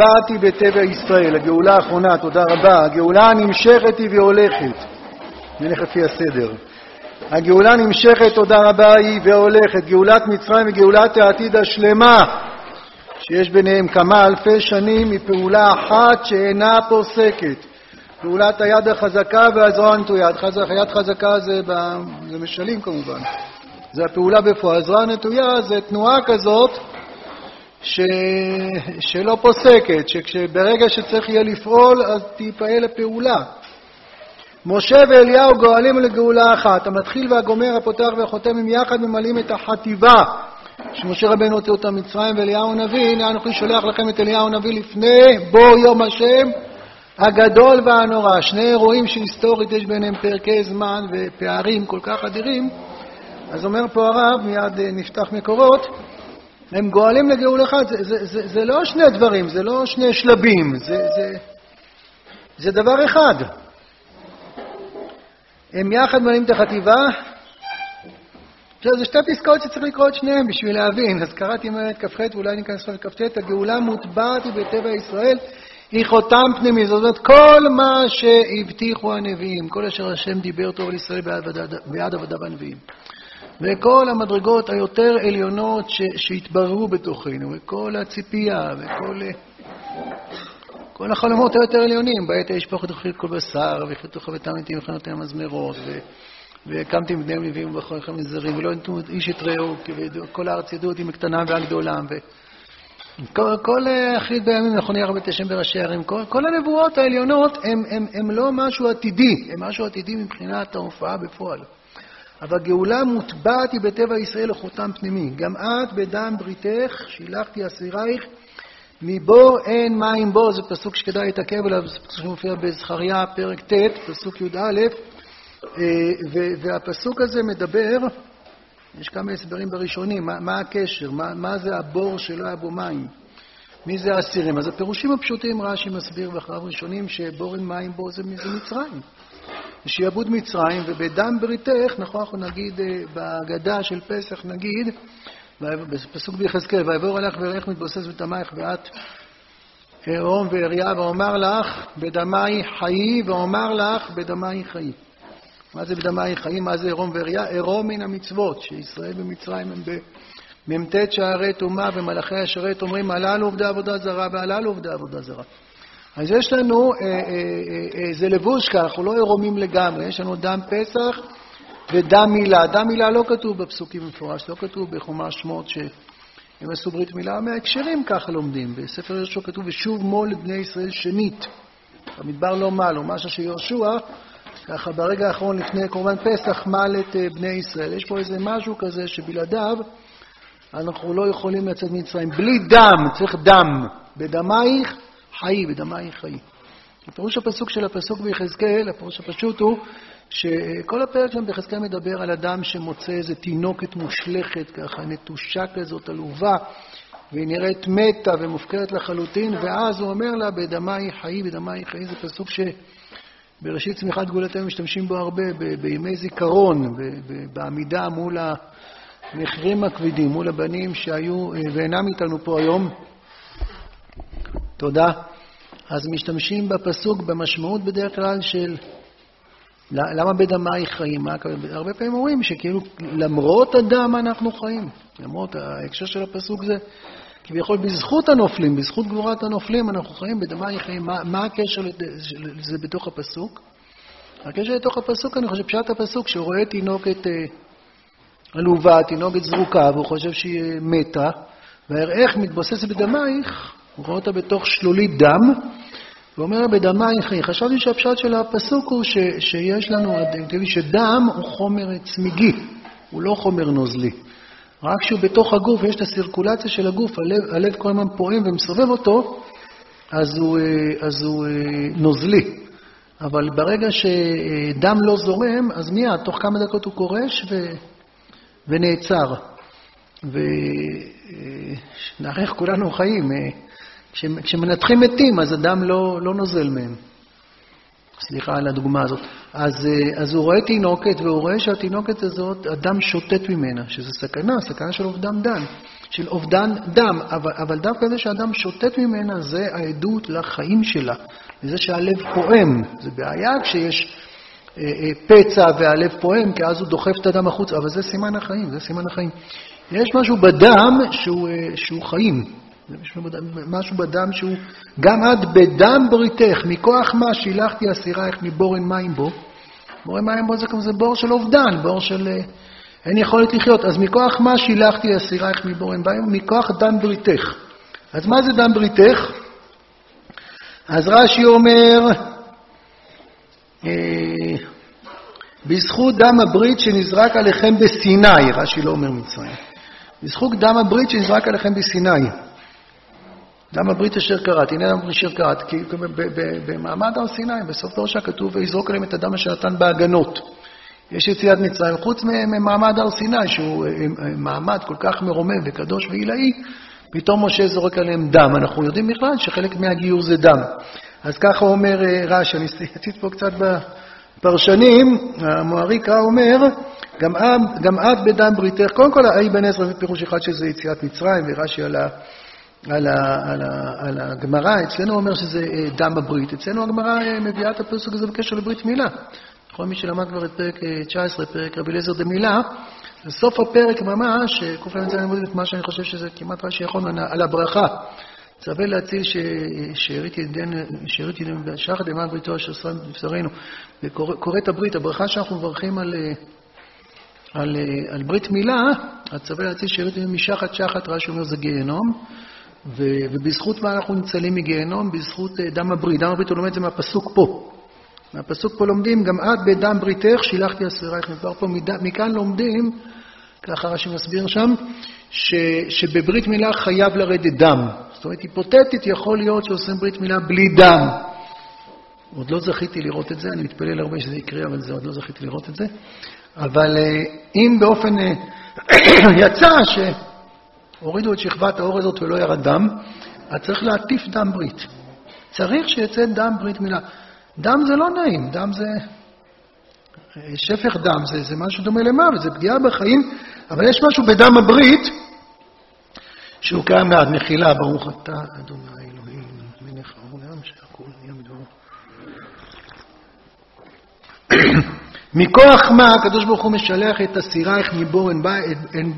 מוטבעת היא בטבע ישראל, הגאולה האחרונה, תודה רבה. הגאולה הנמשכת היא והולכת. נלך לפי הסדר. הגאולה נמשכת, תודה רבה, היא והולכת. גאולת מצרים וגאולת העתיד השלמה, שיש ביניהם כמה אלפי שנים, היא פעולה אחת שאינה פוסקת. פעולת היד החזקה והזרוע הנטויה. יד חזקה זה, ב... זה משלים כמובן. זה הפעולה בפועל. הזרוע הנטויה זה תנועה כזאת ש... שלא פוסקת, שברגע שצריך יהיה לפעול אז תיפעל הפעולה. משה ואליהו גואלים לגאולה אחת. המתחיל והגומר, הפותח והחותם הם יחד ממלאים את החטיבה שמשה רבנו הוציא אותה מצרים ואליהו הנביא, הנה אנוכי שולח לכם את אליהו הנביא לפני בוא יום השם הגדול והנורא. שני אירועים שהיסטורית יש ביניהם פרקי זמן ופערים כל כך אדירים. אז אומר פה הרב, מיד אה, נפתח מקורות, הם גואלים לגאול אחד, זה, זה, זה, זה לא שני דברים, זה לא שני שלבים, זה, זה, זה דבר אחד. הם יחד מלאים את החטיבה. זה שתי פסקאות שצריך לקרוא את שניהם בשביל להבין. אז קראתי את כ"ח ואולי ניכנס לכ"ט. הגאולה מוטבעת היא בטבע ישראל, היא חותם פנימי. זאת אומרת, כל מה שהבטיחו הנביאים, כל אשר השם דיבר טוב על ישראל בעד עבודה בנביאים. וכל המדרגות היותר עליונות שהתבררו בתוכנו, וכל הציפייה, וכל כל החלומות היותר עליונים, בעת ישפוך את כל בשר, ויחלטו חבטם איתי וכנותיהם מזמרות, והקמתי מבני לווים ובכורכם מזרים, ולא נתנו איש את רעהו, כל הארץ ידעו אותי מקטנם ועד גדולם. כל, כל אחרית בימים נכוני הרבה תשם בראשי ערים, כל, כל הנבואות העליונות הן לא משהו עתידי, הן משהו עתידי מבחינת ההופעה בפועל. אבל גאולה מוטבעת היא בטבע ישראל לחותם פנימי. גם את בדם בריתך, שילחתי אסירייך, מבור אין מים בו, זה פסוק שכדאי להתעכב עליו, זה פסוק שמופיע בזכריה, פרק ט', פסוק י"א, אה, והפסוק הזה מדבר, יש כמה הסברים בראשונים, מה, מה הקשר, מה, מה זה הבור שלא היה בו מים, מי זה האסירים. אז הפירושים הפשוטים, רש"י מסביר ואחריו ראשונים, שבור אין מים בו זה, זה מצרים. שיעבוד מצרים, ובדם בריתך, נכון, אנחנו נגיד אה, בהגדה של פסח, נגיד, בפסוק ביחזקאל, ויעבור עליך ואיך מתבוסס בדמייך ואת ערום ואריה, ואומר לך בדמי חיי, ואומר לך בדמי חיי. מה זה בדמי חיי? מה זה ערום ואריה? ערום מן המצוות, שישראל ומצרים הם במ"ט שערי טומאה, ומלאכי השרת אומרים, הללו עובדי עבודה זרה והללו עובדי עבודה זרה. אז יש לנו, אה, אה, אה, זה לבוש ככה, אנחנו לא עירומים לגמרי, יש לנו דם פסח ודם מילה. דם מילה לא כתוב בפסוקים במפורש, לא כתוב בחומש שמות שהם עשו ברית מילה, מההקשרים ככה לומדים. בספר יהושע כתוב, ושוב מול לבני ישראל שנית. במדבר לא מל, או משהו שיהושע, ככה ברגע האחרון לפני קורבן פסח מל את בני ישראל. יש פה איזה משהו כזה שבלעדיו אנחנו לא יכולים לצאת ממצרים. בלי דם, צריך דם. בדמייך חיי, בדמייך חיי. הפירוש הפסוק של הפסוק ביחזקאל, הפירוש הפשוט הוא שכל הפרק שם ביחזקאל מדבר על אדם שמוצא איזה תינוקת מושלכת, ככה נטושה כזאת, עלובה, והיא נראית מתה ומופקרת לחלוטין, ואז הוא אומר לה, בדמי חיי, בדמי חיי, זה פסוק שבראשית צמיחת גאולתנו משתמשים בו הרבה, בימי זיכרון, בעמידה מול המחירים הכבדים, מול הבנים שהיו אה, ואינם איתנו פה היום. תודה. אז משתמשים בפסוק במשמעות בדרך כלל של למה בדמי חיים? מה, הרבה פעמים אומרים שכאילו למרות הדם אנחנו חיים. למרות, ההקשר של הפסוק זה כביכול בזכות הנופלים, בזכות גבורת הנופלים אנחנו חיים, בדמי חיים. מה, מה הקשר לזה בתוך הפסוק? הקשר לתוך הפסוק, אני חושב, פשט הפסוק, שהוא רואה תינוקת אה, עלובה, תינוקת זרוקה, והוא חושב שהיא מתה, והארך מתבוססת בדמייך, הוא רואה אותה בתוך שלולית דם, ואומר בדמי חי. חשבתי שהפשט של הפסוק הוא ש, שיש לנו, שדם הוא חומר צמיגי, הוא לא חומר נוזלי. רק כשהוא בתוך הגוף, יש את הסירקולציה של הגוף, הלב, הלב כל הזמן פועם ומסובב אותו, אז הוא, אה, אז הוא אה, נוזלי. אבל ברגע שדם לא זורם, אז מיד, תוך כמה דקות הוא קורש ו... ונעצר. ונערך כולנו חיים. כשמנתחים מתים, אז הדם לא, לא נוזל מהם. סליחה על הדוגמה הזאת. אז, אה, אז הוא רואה תינוקת, והוא רואה שהתינוקת הזאת, הדם שוטט ממנה, שזה סכנה, סכנה של אובדן דם. של אובדן דם, אבל, אבל דווקא זה שאדם שוטט ממנה זה העדות לחיים שלה, לזה שהלב פועם. זה בעיה כשיש אה, אה, פצע והלב פועם, כי אז הוא דוחף את הדם החוצה, אבל זה סימן החיים, זה סימן החיים. יש משהו בדם שהוא, אה, שהוא חיים. משהו בדם שהוא, גם את בדם בריתך, מכוח מה שילחתי אסירייך מבורן מים בו. בורן מים בו זה, זה בור של אובדן, בור של אין יכולת לחיות. אז מכוח מה שילחתי אסירייך מבורן מים? מכוח דם בריתך. אז מה זה דם בריתך? אז רש"י אומר, אה, בזכות דם הברית שנזרק עליכם בסיני, רש"י לא אומר מצרים, בזכות דם הברית שנזרק עליכם בסיני. דם הברית אשר קראת, הנה הברית אשר קראת, כי במעמד הר סיני, בסוף פרשה כתוב, ויזרוק עליהם את הדם אשר נתן בהגנות. יש יציאת מצרים, חוץ ממעמד הר סיני, שהוא אה, אה, מעמד כל כך מרומם וקדוש ועילאי, פתאום משה זורק עליהם דם. אנחנו יודעים בכלל שחלק מהגיור זה דם. אז ככה אומר אה, רש"י, אני אציץ פה קצת בפרשנים, המועריקה אומר, גם, גם את בדם בריתך, קודם כל, האי בן עזרא פירוש אחד שזה יציאת מצרים, ורש"י על, ה, על, על, על הגמרא, אצלנו אומר שזה אה, דם הברית, אצלנו הגמרא אה, מביאה את הפסוק הזה בקשר לברית מילה. כל מי שלמד כבר את פרק 19, פרק רבי אליעזר דמילה, בסוף הפרק ממש, קל"ז ללמוד את מה שאני חושב שזה כמעט רש"י יכול, על הברכה. צווה להציל שארית ידינו שחת למען בריתו אשר שם בבשרנו. וקורא את הברית, הברכה שאנחנו מברכים על, על, על ברית מילה, הצווה להציל שארית ידינו משחת שחת, רש"י אומר זה גיהנום. ובזכות מה אנחנו ניצלים מגיהנום? בזכות אה, דם הברית. דם הברית הוא לומד את זה מהפסוק פה. מהפסוק פה לומדים, גם את בדם בריתך שילחתי אסירייך. מדבר פה, מכאן לומדים, ככה רש"י מסביר שם, ש, שבברית מילה חייב לרדת דם. זאת אומרת, היפותטית יכול להיות שעושים ברית מילה בלי דם. עוד לא זכיתי לראות את זה, אני מתפלל הרבה שזה יקרה, אבל זה עוד לא זכיתי לראות את זה. אבל אה, אם באופן... אה, יצא שהורידו את שכבת האור הזאת ולא ירד דם, אז צריך להטיף דם ברית. צריך שיצא דם ברית מילה. דם זה לא נעים, דם זה... אה, שפך דם זה, זה משהו דומה למוות, זה פגיעה בחיים, אבל יש משהו בדם הברית שהוא קיים מעט, מחילה, ברוך אתה, אדוני אלוהים, מלך העולם, שהכול נהיה מדברו. מכוח מה הקדוש ברוך הוא משלח את אסירייך מבור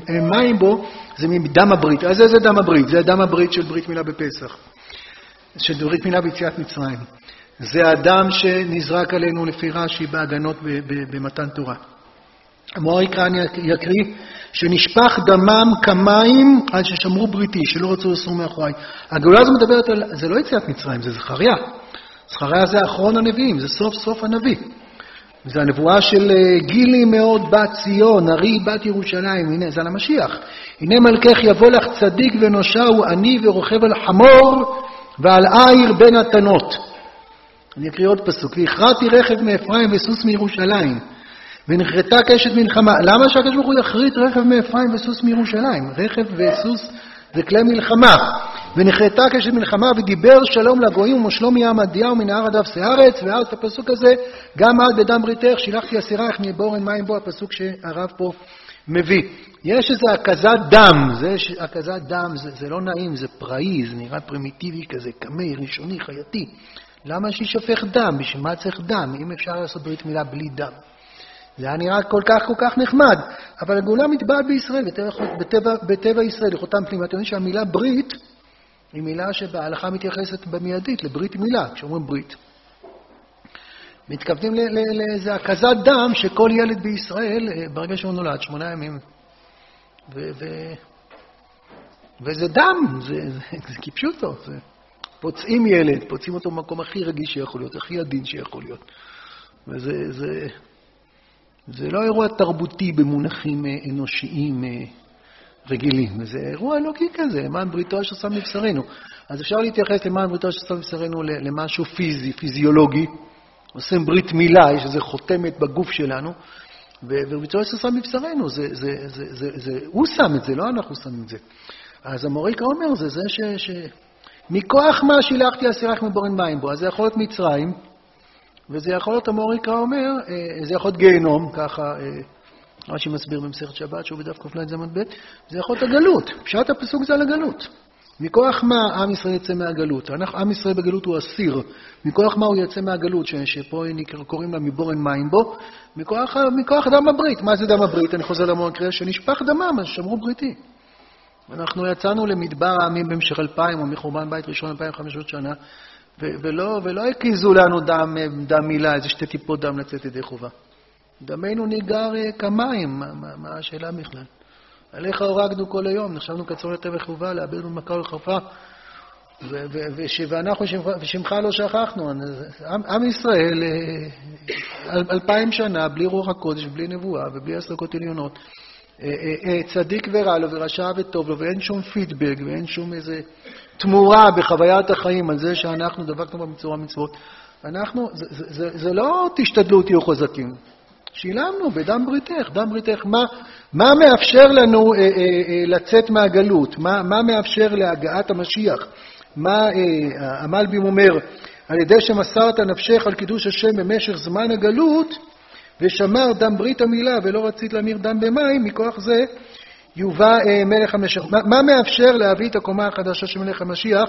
אין מים בו, זה מדם הברית. אז איזה דם הברית? זה דם הברית של ברית מילה בפסח, של ברית מילה ביציאת מצרים. זה הדם שנזרק עלינו לפי רש"י בהגנות במתן תורה. יקרא, אני יקריא, שנשפך דמם כמים עד ששמרו בריתי, שלא רצו לסור מאחוריי. הגאולה הזו מדברת על, זה לא יציאת מצרים, זה זכריה. זכריה זה אחרון הנביאים, זה סוף סוף הנביא. זה הנבואה של אה, גילי מאוד בת ציון, ארי בת ירושלים, הנה זה על המשיח. הנה מלכך יבוא לך צדיק ונושע הוא עני ורוכב על חמור ועל עיר בין התנות. אני אקריא עוד פסוק. והכרעתי רכב מאפרים וסוס מירושלים. ונחרטה קשת מלחמה. למה שהקדוש ברוך הוא יכרית רכב מאפרים וסוס מירושלים? רכב וסוס זה כלי מלחמה. ונחרטה קשת מלחמה ודיבר שלום לגויים ומושלום ים עדיהו מנהר הדף שארץ, ואז את הפסוק הזה, גם את בדם בריתך שילחתי אסירייך מבורן מים בו, הפסוק שהרב פה מביא. יש איזו הקזת דם, זה הקזת דם, זה, זה לא נעים, זה פראי, זה נראה פרימיטיבי כזה, קמא, ראשוני, חייתי. למה שישפך דם? בשביל מה צריך דם? אם אפשר לעשות ברית מילה בלי דם. זה היה נראה כל כך כל כך נחמד, אבל הגאולה מתבעת בישראל, בטבע, בטבע, בטבע ישראל, לחותם פנימה. אתם יודעים שהמילה ברית היא מילה שבהלכה מתייחסת במיידית לברית מילה, כשאומרים ברית. מתכוונים לאיזה הקזת דם שכל ילד בישראל, אה, ברגע שהוא נולד, שמונה ימים, ו- ו- וזה דם, זה, זה, זה כפשוטו, זה... פוצעים ילד, פוצעים אותו במקום הכי רגיש שיכול להיות, הכי עדין שיכול להיות. וזה זה, זה לא אירוע תרבותי במונחים אה, אנושיים אה, רגילים, זה אירוע אלוקי כזה, למען בריתו אשר שם מבשרנו. אז אפשר להתייחס למען בריתו אשר שם מבשרנו למשהו פיזי, פיזיולוגי. עושים ברית מילה, יש איזו חותמת בגוף שלנו, ובריתו אשר שם מבשרנו, זה, זה, זה, זה, זה, הוא שם את זה, לא אנחנו שמים את זה. אז המוריקה אומר, זה זה ש... ש מכוח מה שילחתי אסירך מבורן מים בו? אז זה יכול להיות מצרים, וזה יכול להיות, המוריקה אומר, אה, זה יכול להיות גיהנום, ככה אה, רש"י מסביר במסכת שבת, שהוא בדף ק"ז עמוד ב', זה יכול להיות הגלות. פשט הפסוק זה על הגלות. מכוח מה עם ישראל יצא מהגלות? אנחנו, עם ישראל בגלות הוא אסיר. מכוח מה הוא יצא מהגלות, ש, שפה קוראים לה מבורן מים בו? מכוח, מכוח דם הברית. מה זה דם הברית? אני חוזר למקרה שנשפך דמם, אז שמרו בריתי. אנחנו יצאנו למדבר העמים במשך אלפיים, או מחורבן בית ראשון אלפיים חמש שנה, ולא, ולא הקיזו לנו דם, דם מילה, איזה שתי טיפות דם לצאת ידי חובה. דמנו ניגר אה, כמים, מה, מה, מה השאלה בכלל? עליך הורגנו כל היום, נחשבנו כצור יותר וחובה, לאבד במכה ולחרפה, ואנחנו ושמך לא שכחנו. עם, עם ישראל, אה, אלפיים שנה, בלי רוח הקודש, בלי נבואה ובלי הסלקות עליונות, צדיק ורע לו ורשע וטוב לו, ואין שום פידבק ואין שום איזה תמורה בחוויית החיים על זה שאנחנו דבקנו במצווה מצוות. אנחנו, זה, זה, זה, זה לא תשתדלו, תהיו חזקים. שילמנו בדם בריתך, דם בריתך. מה, מה מאפשר לנו אה, אה, אה, לצאת מהגלות? מה, מה מאפשר להגעת המשיח? מה אה, המלבים אומר, על ידי שמסרת נפשך על קידוש השם במשך זמן הגלות, ושמר דם ברית המילה ולא רצית להמיר דם במים, מכוח זה יובא אה, מלך המשיח. מה, מה מאפשר להביא את הקומה החדשה של מלך המשיח?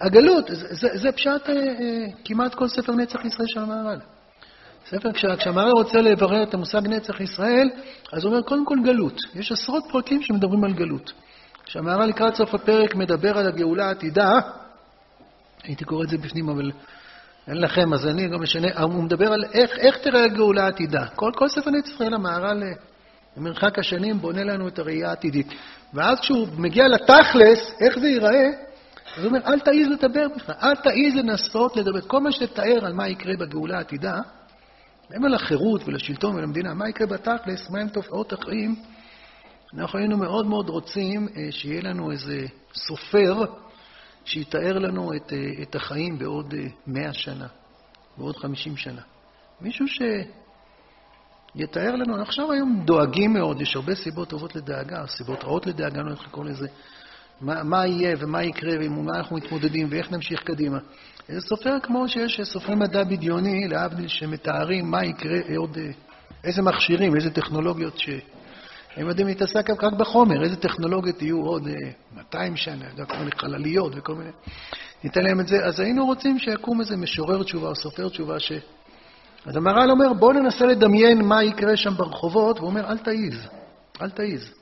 הגלות, זה, זה, זה פשט אה, אה, כמעט כל ספר נצח ישראל של המהר"ל. ספר, כשהמהר"ל רוצה לברר את המושג נצח ישראל, אז הוא אומר קודם כל גלות. יש עשרות פרקים שמדברים על גלות. כשהמהר"ל לקראת סוף הפרק מדבר על הגאולה העתידה, הייתי קורא את זה בפנים, אבל אין לכם, אז אני לא משנה, הוא מדבר על איך, איך תראה הגאולה העתידה. כל, כל ספר ישראל, המהר"ל, במרחק השנים, בונה לנו את הראייה העתידית. ואז כשהוא מגיע לתכלס, איך זה ייראה, אז הוא אומר, אל תעיז לדבר בכלל, אל תעיז לנסות לדבר. כל מה שתתאר על מה יקרה בגאולה העתידה, מעבר לחירות ולשלטון ולמדינה, מה יקרה בתכלס, מהם תופעות החיים, אנחנו היינו מאוד מאוד רוצים אה, שיהיה לנו איזה סופר שיתאר לנו את, אה, את החיים בעוד אה, מאה שנה, בעוד חמישים שנה. מישהו שיתאר לנו, עכשיו היום דואגים מאוד, יש הרבה סיבות טובות לדאגה, סיבות רעות לדאגה, לא יודע איך לקרוא לזה. מה, מה יהיה ומה יקרה ועם מה אנחנו מתמודדים ואיך נמשיך קדימה. זה סופר כמו שיש סופרי מדע בדיוני, להבדיל, שמתארים מה יקרה עוד, איזה מכשירים, איזה טכנולוגיות ש... הם יודעים להתעסק רק בחומר, איזה טכנולוגיות יהיו עוד 200 שנה, כל מיני חלליות וכל מיני... ניתן להם את זה. אז היינו רוצים שיקום איזה משורר תשובה או סופר תשובה ש... אז המהר"ל אומר, בואו ננסה לדמיין מה יקרה שם ברחובות, והוא אומר, אל תעיז, אל תעיז.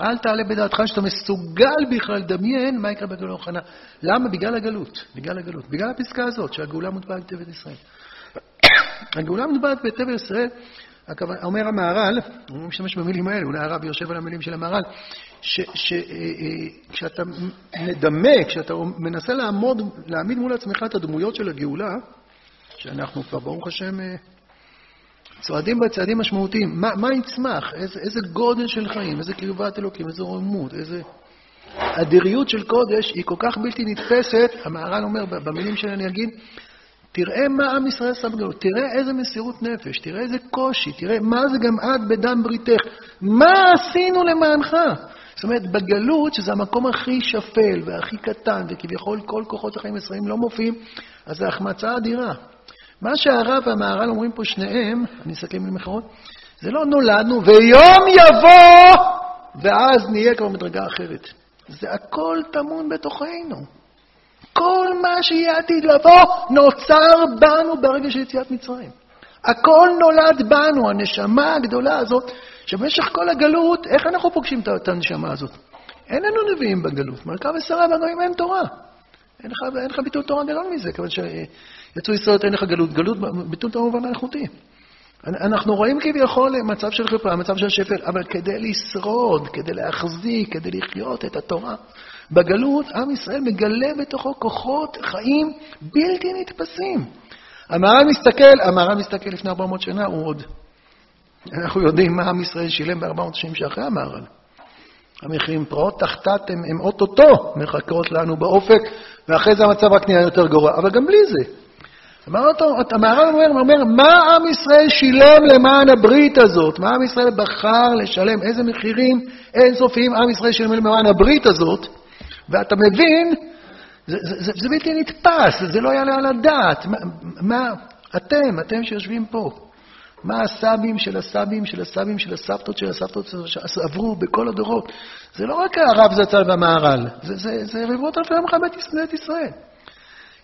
אל תעלה בדעתך שאתה מסוגל בכלל לדמיין מה יקרה בגאולה מוכנה. למה? בגלל הגלות. בגלל הגלות. בגלל הפסקה הזאת, שהגאולה מוטבעת בתבל ישראל. הגאולה מוטבעת בתבל ישראל, אומר המהר"ל, הוא משתמש במילים האלה, אולי הרב יושב על המילים של המהר"ל, שכשאתה אה, אה, מדמה, כשאתה מנסה לעמוד, להעמיד מול עצמך את הדמויות של הגאולה, שאנחנו כבר, ברוך השם, אה, צועדים בצעדים משמעותיים. מה, מה יצמח? איזה, איזה גודל של חיים, איזה קרבת אלוקים, איזה רוממות, איזה... אדיריות של קודש היא כל כך בלתי נתפסת, המהר"ל אומר, במילים שלי אני אגיד, תראה מה עם ישראל עשה בגלות, תראה איזה מסירות נפש, תראה איזה קושי, תראה מה זה גם את בדם בריתך, מה עשינו למענך? זאת אומרת, בגלות, שזה המקום הכי שפל והכי קטן, וכביכול כל כוחות החיים הישראלים לא מופיעים, אז זו החמצה אדירה. מה שהרב והמהר"ל אומרים פה שניהם, אני אסכם אחרות, זה לא נולדנו ויום יבוא ואז נהיה כבר מדרגה אחרת. זה הכל טמון בתוכנו. כל מה שיהיה עתיד לבוא נוצר בנו ברגע של יציאת מצרים. הכל נולד בנו, הנשמה הגדולה הזאת, שבמשך כל הגלות, איך אנחנו פוגשים את הנשמה הזאת? אין לנו נביאים בגלות. מלכה ושרה והגויים אין תורה. אין לך, אין לך ביטוי תורה גדול מזה, כיוון יצאו ישראל אין לך גלות. גלות, ביטול תורה במובן האיכותי. אנחנו רואים כביכול מצב של חרפה, מצב של שפל, אבל כדי לשרוד, כדי להחזיק, כדי לחיות את התורה, בגלות עם ישראל מגלה בתוכו כוחות חיים בלתי נתפסים. המהר"ל מסתכל, המהר"ל מסתכל לפני 400 שנה, הוא עוד... אנחנו יודעים מה עם ישראל שילם ב-400 שנים שאחרי המהר"ל. המחירים פרעות תחתת הם, הם אוטוטו מחכות לנו באופק, ואחרי זה המצב רק נהיה יותר גרוע. אבל גם בלי זה, המהר"ל אומר, אומר, מה עם ישראל שילם למען הברית הזאת? מה עם ישראל בחר לשלם? איזה מחירים אינסופיים עם ישראל שילם למען הברית הזאת? ואתה מבין, זה, זה, זה, זה בלתי נתפס, זה לא יעלה על הדעת. מה, מה, אתם, אתם שיושבים פה, מה הסבים של הסבים של הסבים של הסבתות של הסבתות עברו בכל הדורות. זה לא רק הרב זצ"ל והמהר"ל, זה, זה, זה רבבות אלפי עמך בית ישראל.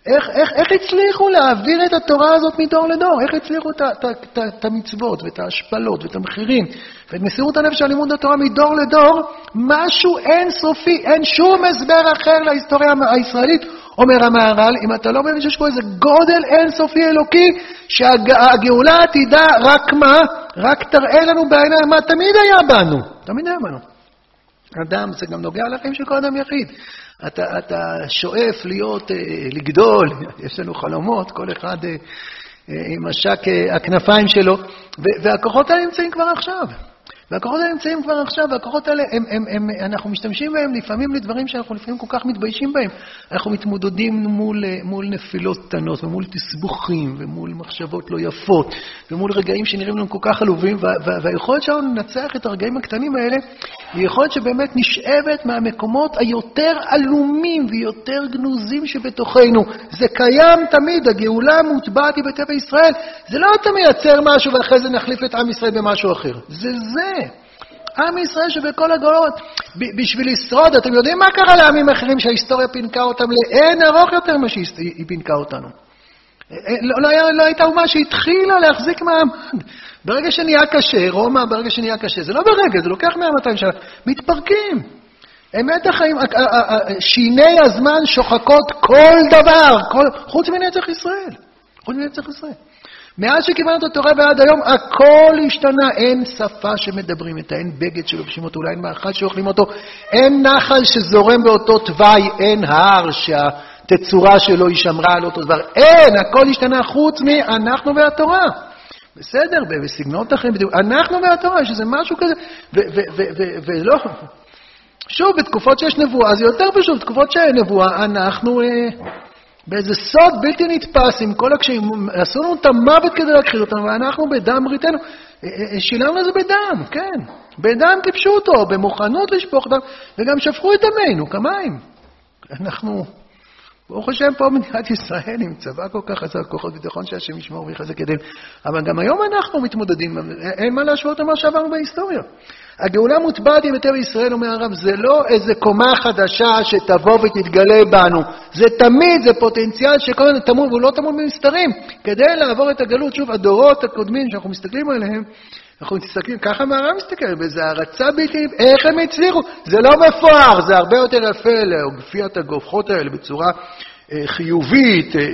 איך, איך, איך הצליחו להעביר את התורה הזאת מדור לדור? איך הצליחו את, המצוות ואת ההשפלות ואת המחירים ואת מסירות הנפש על לימוד התורה מדור לדור? משהו אינסופי, אין שום הסבר אחר להיסטוריה הישראלית, אומר המהר"ל, אם אתה לא מבין שיש פה איזה גודל אינסופי אלוקי, שהגאולה תדע רק מה? רק תראה לנו בעיניים מה תמיד היה בנו. תמיד היה בנו. אדם, זה גם נוגע לחיים של כל אדם יחיד. אתה, אתה שואף להיות, אה, לגדול, יש לנו חלומות, כל אחד אה, אה, עם השק הכנפיים שלו, והכוחות האלה נמצאים כבר עכשיו. והכוחות האלה נמצאים כבר עכשיו, והכוחות האלה, הם, הם, הם, אנחנו משתמשים בהם לפעמים לדברים שאנחנו לפעמים כל כך מתביישים בהם. אנחנו מתמודדים מול, מול נפילות קטנות, ומול תסבוכים, ומול מחשבות לא יפות, ומול רגעים שנראים לנו כל כך עלובים, והיכולת שלנו לנצח את הרגעים הקטנים האלה, היא יכולת שבאמת נשאבת מהמקומות היותר עלומים ויותר גנוזים שבתוכנו. זה קיים תמיד, הגאולה מוטבעת היא בטבע ישראל. זה לא אתה מייצר משהו ואחרי זה נחליף את עם ישראל במשהו אחר. זה זה. עם ישראל שבכל הגולות, בשביל לשרוד, אתם יודעים מה קרה לעמים אחרים שההיסטוריה פינקה אותם לאין ארוך יותר ממה שהיא פינקה אותנו? אה, אה, לא, לא, היה, לא הייתה אומה שהתחילה להחזיק מעמד. ברגע שנהיה קשה, רומא, ברגע שנהיה קשה, זה לא ברגע, זה לוקח 100-200 שנה, מתפרקים. אמת החיים, שיני הזמן שוחקות כל דבר, כל, חוץ מנצח ישראל. חוץ מנצח ישראל. מאז שקיבלנו את התורה ועד היום, הכל השתנה. אין שפה שמדברים איתה, אין בגד שלובשים אותו, אולי אין מאכל שאוכלים אותו, אין נחל שזורם באותו תוואי, אין הר שהתצורה שלו היא שמרה על אותו דבר. אין, הכל השתנה חוץ מאנחנו והתורה. בסדר, בסגנונות אחרים, אנחנו והתורה, יש איזה משהו כזה, ולא... שוב, בתקופות שיש נבואה זה יותר פשוט, בתקופות שאין נבואה, אנחנו... אה, באיזה סוד בלתי נתפס עם כל הקשיים, עשו לנו את המוות כדי להכחיד אותנו, ואנחנו בדם בריתנו, אה, אה, אה, שילמנו את זה בדם, כן, בדם אותו, במוכנות לשפוך דם, וגם שפכו את דמנו כמים. אנחנו, ברוך השם, פה מדינת ישראל עם צבא כל כך חזק, כוחות ביטחון שהשם ישמור ויחזק ידיהם, אבל גם היום אנחנו מתמודדים, אין מה להשוות למה שעברנו בהיסטוריה. הגאולה מוטבעת עם בטבע ישראל, אומר הרב, זה לא איזה קומה חדשה שתבוא ותתגלה בנו. זה תמיד, זה פוטנציאל שכל הזמן טמון, והוא לא טמון במסתרים. כדי לעבור את הגלות, שוב, הדורות הקודמים שאנחנו מסתכלים עליהם, אנחנו מסתכלים, ככה מהרב מסתכל, באיזה הערצה בלתי, איך הם הצליחו? זה לא מפואר, זה הרבה יותר יפה להופיע את הגופחות האלה בצורה אה, חיובית, אה, אה,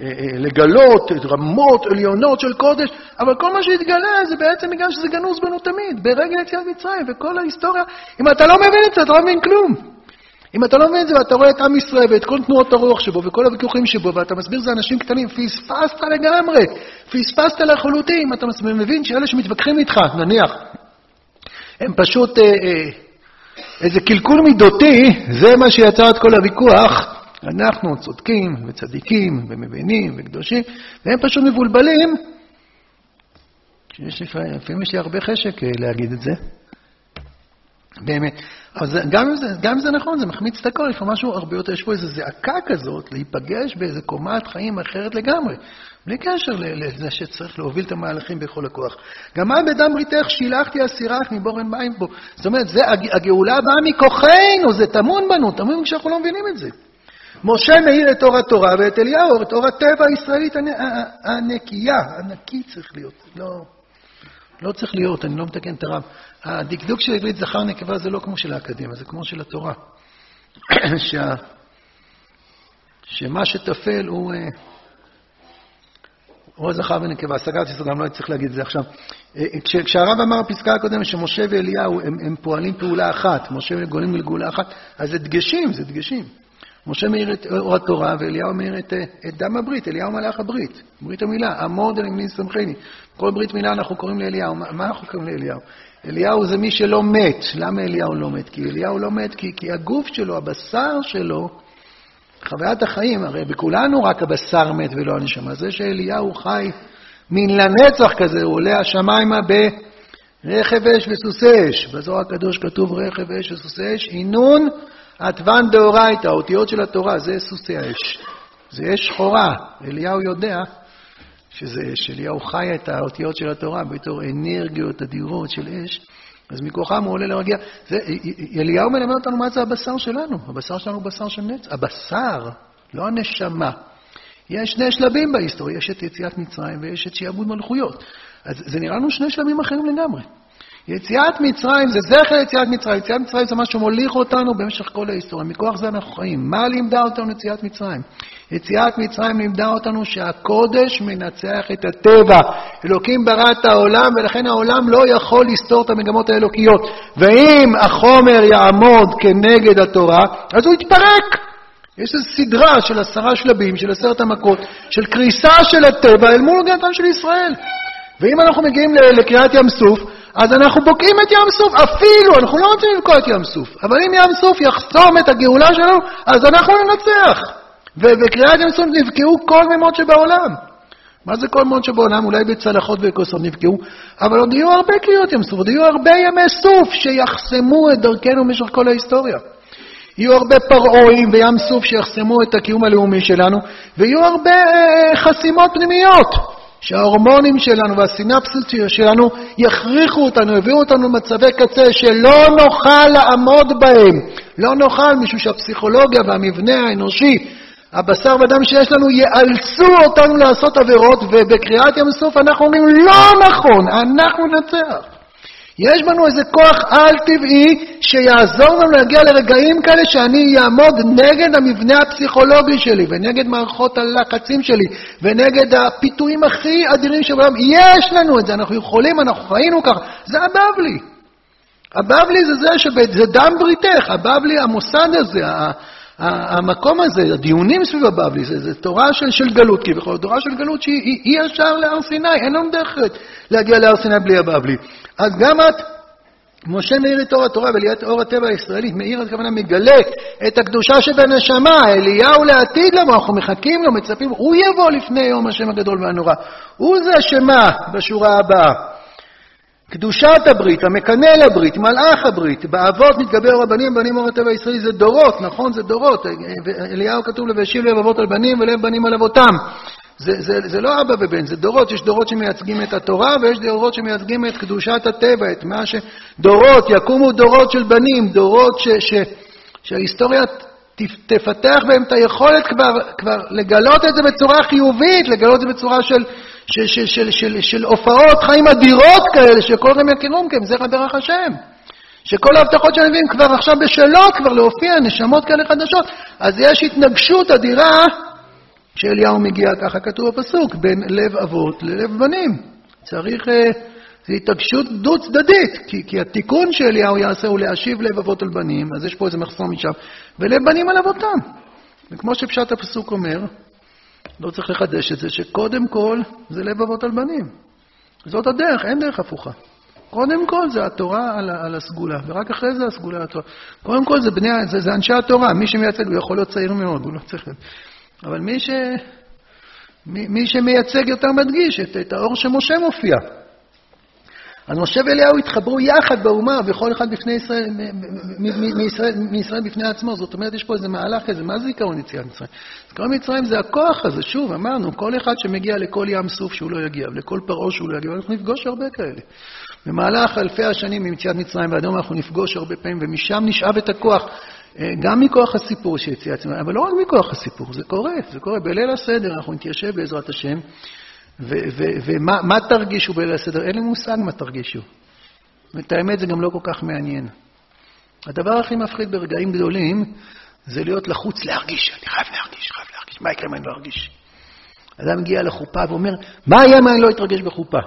אה, אה, לגלות רמות עליונות של קודש, אבל כל מה שהתגלה זה בעצם בגלל שזה גנוז בנו תמיד, ברגע יציאת מצרים, וכל ההיסטוריה, אם אתה לא מבין את זה, אתה לא מבין כלום. אם אתה לא מבין את זה ואתה רואה את עם ישראל ואת כל תנועות הרוח שבו וכל הוויכוחים שבו ואתה מסביר זה אנשים קטנים, פספסת לגמרי, פספסת לחלוטין. אתה מבין שאלה שמתווכחים איתך, נניח, הם פשוט אה, אה, איזה קלקול מידותי, זה מה שיצר את כל הוויכוח, אנחנו צודקים וצדיקים ומבינים וקדושים, והם פשוט מבולבלים. לפעמים יש לי הרבה חשק אה, להגיד את זה. באמת. אז גם אם, זה, גם אם זה נכון, זה מחמיץ את הכל, יש פה משהו הרבה יותר, יש פה איזו זעקה כזאת להיפגש באיזו קומת חיים אחרת לגמרי, בלי קשר לזה שצריך להוביל את המהלכים בכל הכוח. גם מה בדם בריתך שילחתי אסירך מבורן מים פה. זאת אומרת, זה, הגאולה באה מכוחנו, זה טמון בנו, טמון כשאנחנו לא מבינים את זה. משה מאיר את אור התורה ואת אליהו, את אור הטבע הישראלית הנקייה, הנקי צריך להיות, לא, לא צריך להיות, אני לא מתקן את הרב. הדקדוק של עברית זכר נקבה זה לא כמו של האקדמיה, זה כמו של התורה. שה, שמה שטפל הוא, אה, הוא זכר ונקבה. סגרתי סוגריים, לא צריך להגיד את זה עכשיו. אה, כש, כשהרב אמר בפסקה הקודמת שמשה ואליהו הם, הם פועלים פעולה אחת, משה וגולים לגאולה אחת, אז זה דגשים, זה דגשים. משה מאיר את אור התורה, ואליהו מאיר את, את דם הברית, אליהו מלאך הברית, ברית המילה, עמוד על ימין סמכני. כל ברית מילה אנחנו קוראים לאליהו. מה אנחנו קוראים לאליהו? אליהו זה מי שלא מת. למה אליהו לא מת? כי אליהו לא מת כי, כי הגוף שלו, הבשר שלו, חוויית החיים, הרי בכולנו רק הבשר מת ולא הנשמה. זה שאליהו חי מן לנצח כזה, הוא עולה השמיימה ברכב אש וסוסי אש. בזוהר הקדוש כתוב רכב אש וסוסי אש, עינון עטבן דאורייתא, האותיות של התורה, זה סוסי האש. זה אש שחורה. אליהו יודע שזה אש. אליהו חי את האותיות של התורה בתור אנרגיות אדירות של אש, אז מכוחם הוא עולה לרגיע. זה, אליהו מלמד אותנו מה זה הבשר שלנו. הבשר שלנו הוא בשר של נץ. הבשר, לא הנשמה. יש שני שלבים בהיסטוריה, יש את יציאת מצרים ויש את שיעבוד מלכויות. אז זה נראה לנו שני שלבים אחרים לגמרי. יציאת מצרים זה זכר יציאת מצרים. יציאת מצרים זה מה שמוליך אותנו במשך כל ההיסטוריה. מכוח זה אנחנו חיים. מה לימדה אותנו יציאת מצרים? יציאת מצרים לימדה אותנו שהקודש מנצח את הטבע. אלוקים ברא את העולם, ולכן העולם לא יכול לסתור את המגמות האלוקיות. ואם החומר יעמוד כנגד התורה, אז הוא יתפרק. יש איזו סדרה של עשרה שלבים, של עשרת המכות, של קריסה של הטבע אל מול גאותם של ישראל. ואם אנחנו מגיעים לקריאת ים סוף, אז אנחנו בוקעים את ים סוף, אפילו, אנחנו לא רוצים לבקוע את ים סוף, אבל אם ים סוף יחסום את הגאולה שלנו, אז אנחנו ננצח. ובקריאת ים סוף נבקעו כל מימות שבעולם. מה זה כל מימות שבעולם? אולי בצלחות וכוסות נבקעו, אבל עוד יהיו הרבה קריאות ים סוף, עוד יהיו הרבה ימי סוף שיחסמו את דרכנו במשך כל ההיסטוריה. יהיו הרבה פרעואים בים סוף שיחסמו את הקיום הלאומי שלנו, ויהיו הרבה אה, חסימות פנימיות. שההורמונים שלנו והסינפסות שלנו יכריחו אותנו, יביאו אותנו למצבי קצה שלא נוכל לעמוד בהם. לא נוכל, משום שהפסיכולוגיה והמבנה האנושי, הבשר ודם שיש לנו, יאלצו אותנו לעשות עבירות, ובקריאת ים סוף אנחנו אומרים, לא נכון, אנחנו ננצח. יש בנו איזה כוח על-טבעי שיעזור לנו להגיע לרגעים כאלה שאני אעמוד נגד המבנה הפסיכולוגי שלי ונגד מערכות הלחצים שלי ונגד הפיתויים הכי אדירים שבעולם. יש לנו את זה, אנחנו יכולים, אנחנו חיינו ככה. זה הבבלי. הבבלי זה זה שזה דם בריתך, הבבלי, המוסד הזה, המקום הזה, הדיונים סביב הבבלי, זה, זה תורה של, של גלות כביכול, תורה של גלות שהיא אי ישר להר סיני, אין לנו דרך להגיע להר סיני בלי הבבלי. אז גם את, משה מאיר את אור התורה וליאת אור הטבע הישראלי, מאיר הכוונה מגלה את הקדושה שבנשמה, אליהו לעתיד לבוא, אנחנו מחכים לו, מצפים, הוא יבוא לפני יום השם הגדול והנורא. הוא זה שמה בשורה הבאה. קדושת הברית, המקנא לברית, מלאך הברית, באבות מתגבר רבנים, בנים אור הטבע הישראלי, זה דורות, נכון? זה דורות. אליהו כתוב לבשיב לב אבות על בנים ולב בנים על אבותם. זה, זה, זה לא אבא ובן, זה דורות, יש דורות שמייצגים את התורה ויש דורות שמייצגים את קדושת הטבע, את מה ש... דורות, יקומו דורות של בנים, דורות ש, ש, שההיסטוריה תפתח בהם את היכולת כבר, כבר לגלות את זה בצורה חיובית, לגלות את זה בצורה של, של, של, של, של, של הופעות חיים אדירות כאלה, יכירום כהם, זכר דרך השם. שכל ההבטחות שאני מבין כבר עכשיו בשלות, כבר להופיע נשמות כאלה חדשות, אז יש התנגשות אדירה כשאליהו מגיע, ככה כתוב בפסוק, בין לב אבות ללב בנים. צריך, אה, זו התעקשות דו-צדדית, כי, כי התיקון שאליהו יעשה הוא להשיב לב אבות על בנים, אז יש פה איזה מחסום משם, ולב בנים על אבותם. וכמו שפשט הפסוק אומר, לא צריך לחדש את זה, שקודם כל זה לב אבות על בנים. זאת הדרך, אין דרך הפוכה. קודם כל זה התורה על, על הסגולה, ורק אחרי זה הסגולה על התורה. קודם כל זה, בני, זה, זה אנשי התורה, מי שמייצג, הוא יכול להיות צעיר מאוד, הוא לא צריך... אבל מי, ש... מי, מי שמייצג יותר מדגיש את, את האור שמשה מופיע. אז משה ואליהו התחברו יחד באומה, וכל אחד בפני ישראל, מישראל, מישראל בפני עצמו. זאת אומרת, יש פה איזה מהלך כזה, מה זה עיקרון יציאת מצרים? עיקרון מצרים זה הכוח הזה, שוב, אמרנו, כל אחד שמגיע לכל ים סוף שהוא לא יגיע, ולכל פרעה שהוא לא יגיע, אנחנו נפגוש הרבה כאלה. במהלך אלפי השנים מיציאת מצרים ועד היום אנחנו נפגוש הרבה פעמים, ומשם נשאב את הכוח. אה, גם מכוח הסיפור שיציאת מצרים, אבל לא רק מכוח הסיפור, זה קורה, זה קורה. בליל הסדר אנחנו נתיישב בעזרת השם, ומה תרגישו בליל הסדר? אין לי מושג מה תרגישו. ואת האמת זה גם לא כל כך מעניין. הדבר הכי מפחיד ברגעים גדולים זה להיות לחוץ להרגיש. אני חייב להרגיש, חייב להרגיש. מה יקרה אם אני לא ארגיש? אדם מגיע לחופה ואומר, מה יהיה אם אני לא אתרגש בחופה?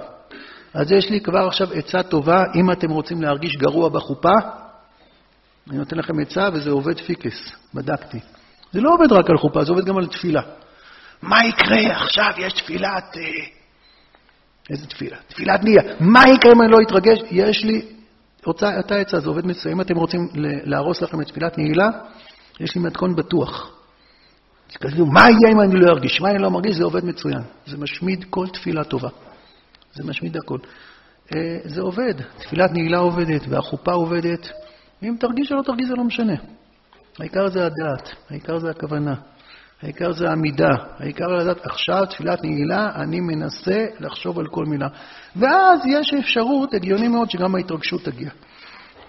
אז יש לי כבר עכשיו עצה טובה, אם אתם רוצים להרגיש גרוע בחופה, אני נותן לכם עצה וזה עובד פיקס, בדקתי. זה לא עובד רק על חופה, זה עובד גם על תפילה. מה יקרה עכשיו? יש תפילת... אה, איזה תפילה? תפילת נהיה. מה יקרה אם אני לא אתרגש? יש לי... רוצה, אותה עצה, זה עובד מצוין. אם אתם רוצים להרוס לכם את תפילת נעילה, יש לי מתכון בטוח. תגידו, מה יהיה אם אני לא ארגיש? מה אני לא מרגיש? זה עובד מצוין. זה משמיד כל תפילה טובה. זה משמיד הכל. אה, זה עובד. תפילת נעילה עובדת, והחופה עובדת. אם תרגיש או לא תרגיש זה לא משנה. העיקר זה הדעת, העיקר זה הכוונה. העיקר זה עמידה. העיקר לדעת, עכשיו תפילת נעילה, אני מנסה לחשוב על כל מילה. ואז יש אפשרות, הגיוני מאוד, שגם ההתרגשות תגיע.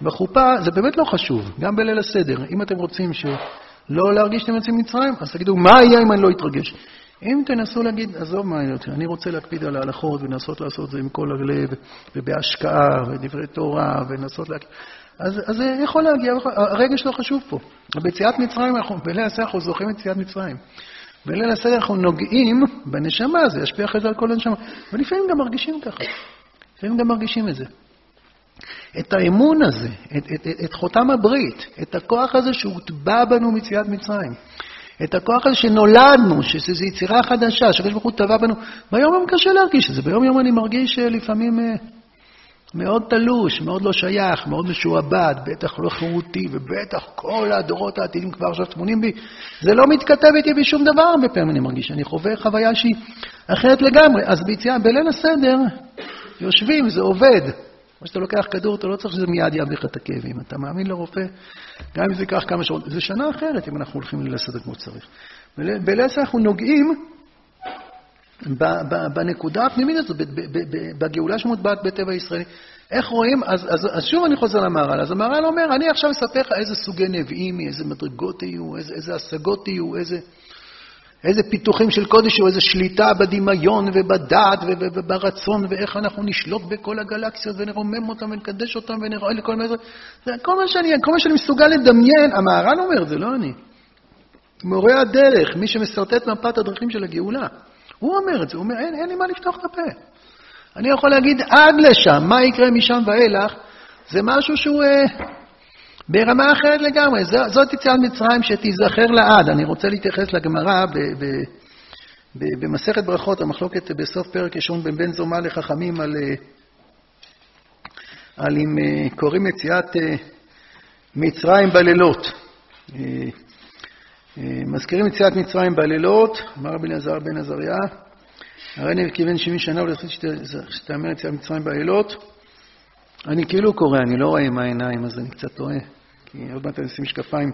בחופה זה באמת לא חשוב, גם בליל הסדר. אם אתם רוצים שלא להרגיש שאתם יוצאים ממצרים, אז תגידו, מה יהיה אם אני לא אתרגש? אם תנסו להגיד, עזוב מה אותי, אני רוצה להקפיד על ההלכות ולנסות לעשות את זה עם כל הלב ובהשקעה ודברי תורה ולנסות להקפיד, אז, אז זה יכול להגיע, הרגש לא חשוב פה. ביציאת מצרים, אנחנו, בליל הסדר אנחנו זוכרים את יציאת מצרים. בליל הסדר אנחנו נוגעים בנשמה, זה ישפיע אחרי זה על כל הנשמה. ולפעמים גם מרגישים ככה. לפעמים גם מרגישים את זה. את האמון הזה, את, את, את, את חותם הברית, את הכוח הזה שהוטבע בנו מיציאת מצרים. את הכוח הזה שנולדנו, שזו יצירה חדשה, שהקדוש ברוך הוא טבע בנו. ביום יום קשה להרגיש את זה, ביום יום אני מרגיש אה, לפעמים אה, מאוד תלוש, מאוד לא שייך, מאוד משועבד, בטח לא חירותי, ובטח כל הדורות העתידים כבר עכשיו טמונים בי. זה לא מתכתב איתי בשום דבר הרבה פעמים אני מרגיש, אני חווה חוויה שהיא אחרת לגמרי. אז ביציאה, בליל הסדר, יושבים, זה עובד. כמו שאתה לוקח כדור, אתה לא צריך שזה מיד יעביר לך את הכאבים. אתה מאמין לרופא, גם אם זה ייקח כמה שעות. זה שנה אחרת אם אנחנו הולכים לליל הסדר כמו שצריך. בליל הסדר אנחנו נוגעים בנקודה הפנימית הזאת, בגאולה שמוטבעת בטבע הישראלי. איך רואים? אז, אז, אז שוב אני חוזר למהר"ל. אז המהר"ל אומר, אני עכשיו אספר לך איזה סוגי נביאים, איזה מדרגות יהיו, איזה, איזה השגות יהיו, איזה, איזה פיתוחים של קודש יהיו, איזה שליטה בדמיון ובדעת וברצון, ואיך אנחנו נשלוט בכל הגלקסיות ונרומם אותם ונקדש אותם ונראה לכל מה זה. כל מה שאני, כל מה שאני מסוגל לדמיין, המהר"ל אומר, זה לא אני. מורה הדרך, מי שמסרטט מפת הדרכים של הגאולה. הוא אומר את זה, הוא אומר, אין, אין לי מה לפתוח את הפה. אני יכול להגיד עד לשם, מה יקרה משם ואילך, זה משהו שהוא אה, ברמה אחרת לגמרי. זו, זאת יציאת מצרים שתיזכר לעד. אני רוצה להתייחס לגמרא במסכת ברכות, המחלוקת בסוף פרק ראשון בין בן זומא לחכמים על, אה, על אם אה, קוראים יציאת אה, מצרים בלילות. אה, מזכירים יציאת מצרים בלילות, אמר רבי אלעזר בן עזריה, הרי אני כיוון שמי שנה ולעשות שתאמר יציאת מצרים בלילות. אני כאילו קורא, אני לא רואה עם העיניים, אז אני קצת טועה, כי עוד מעט אני אשים משקפיים.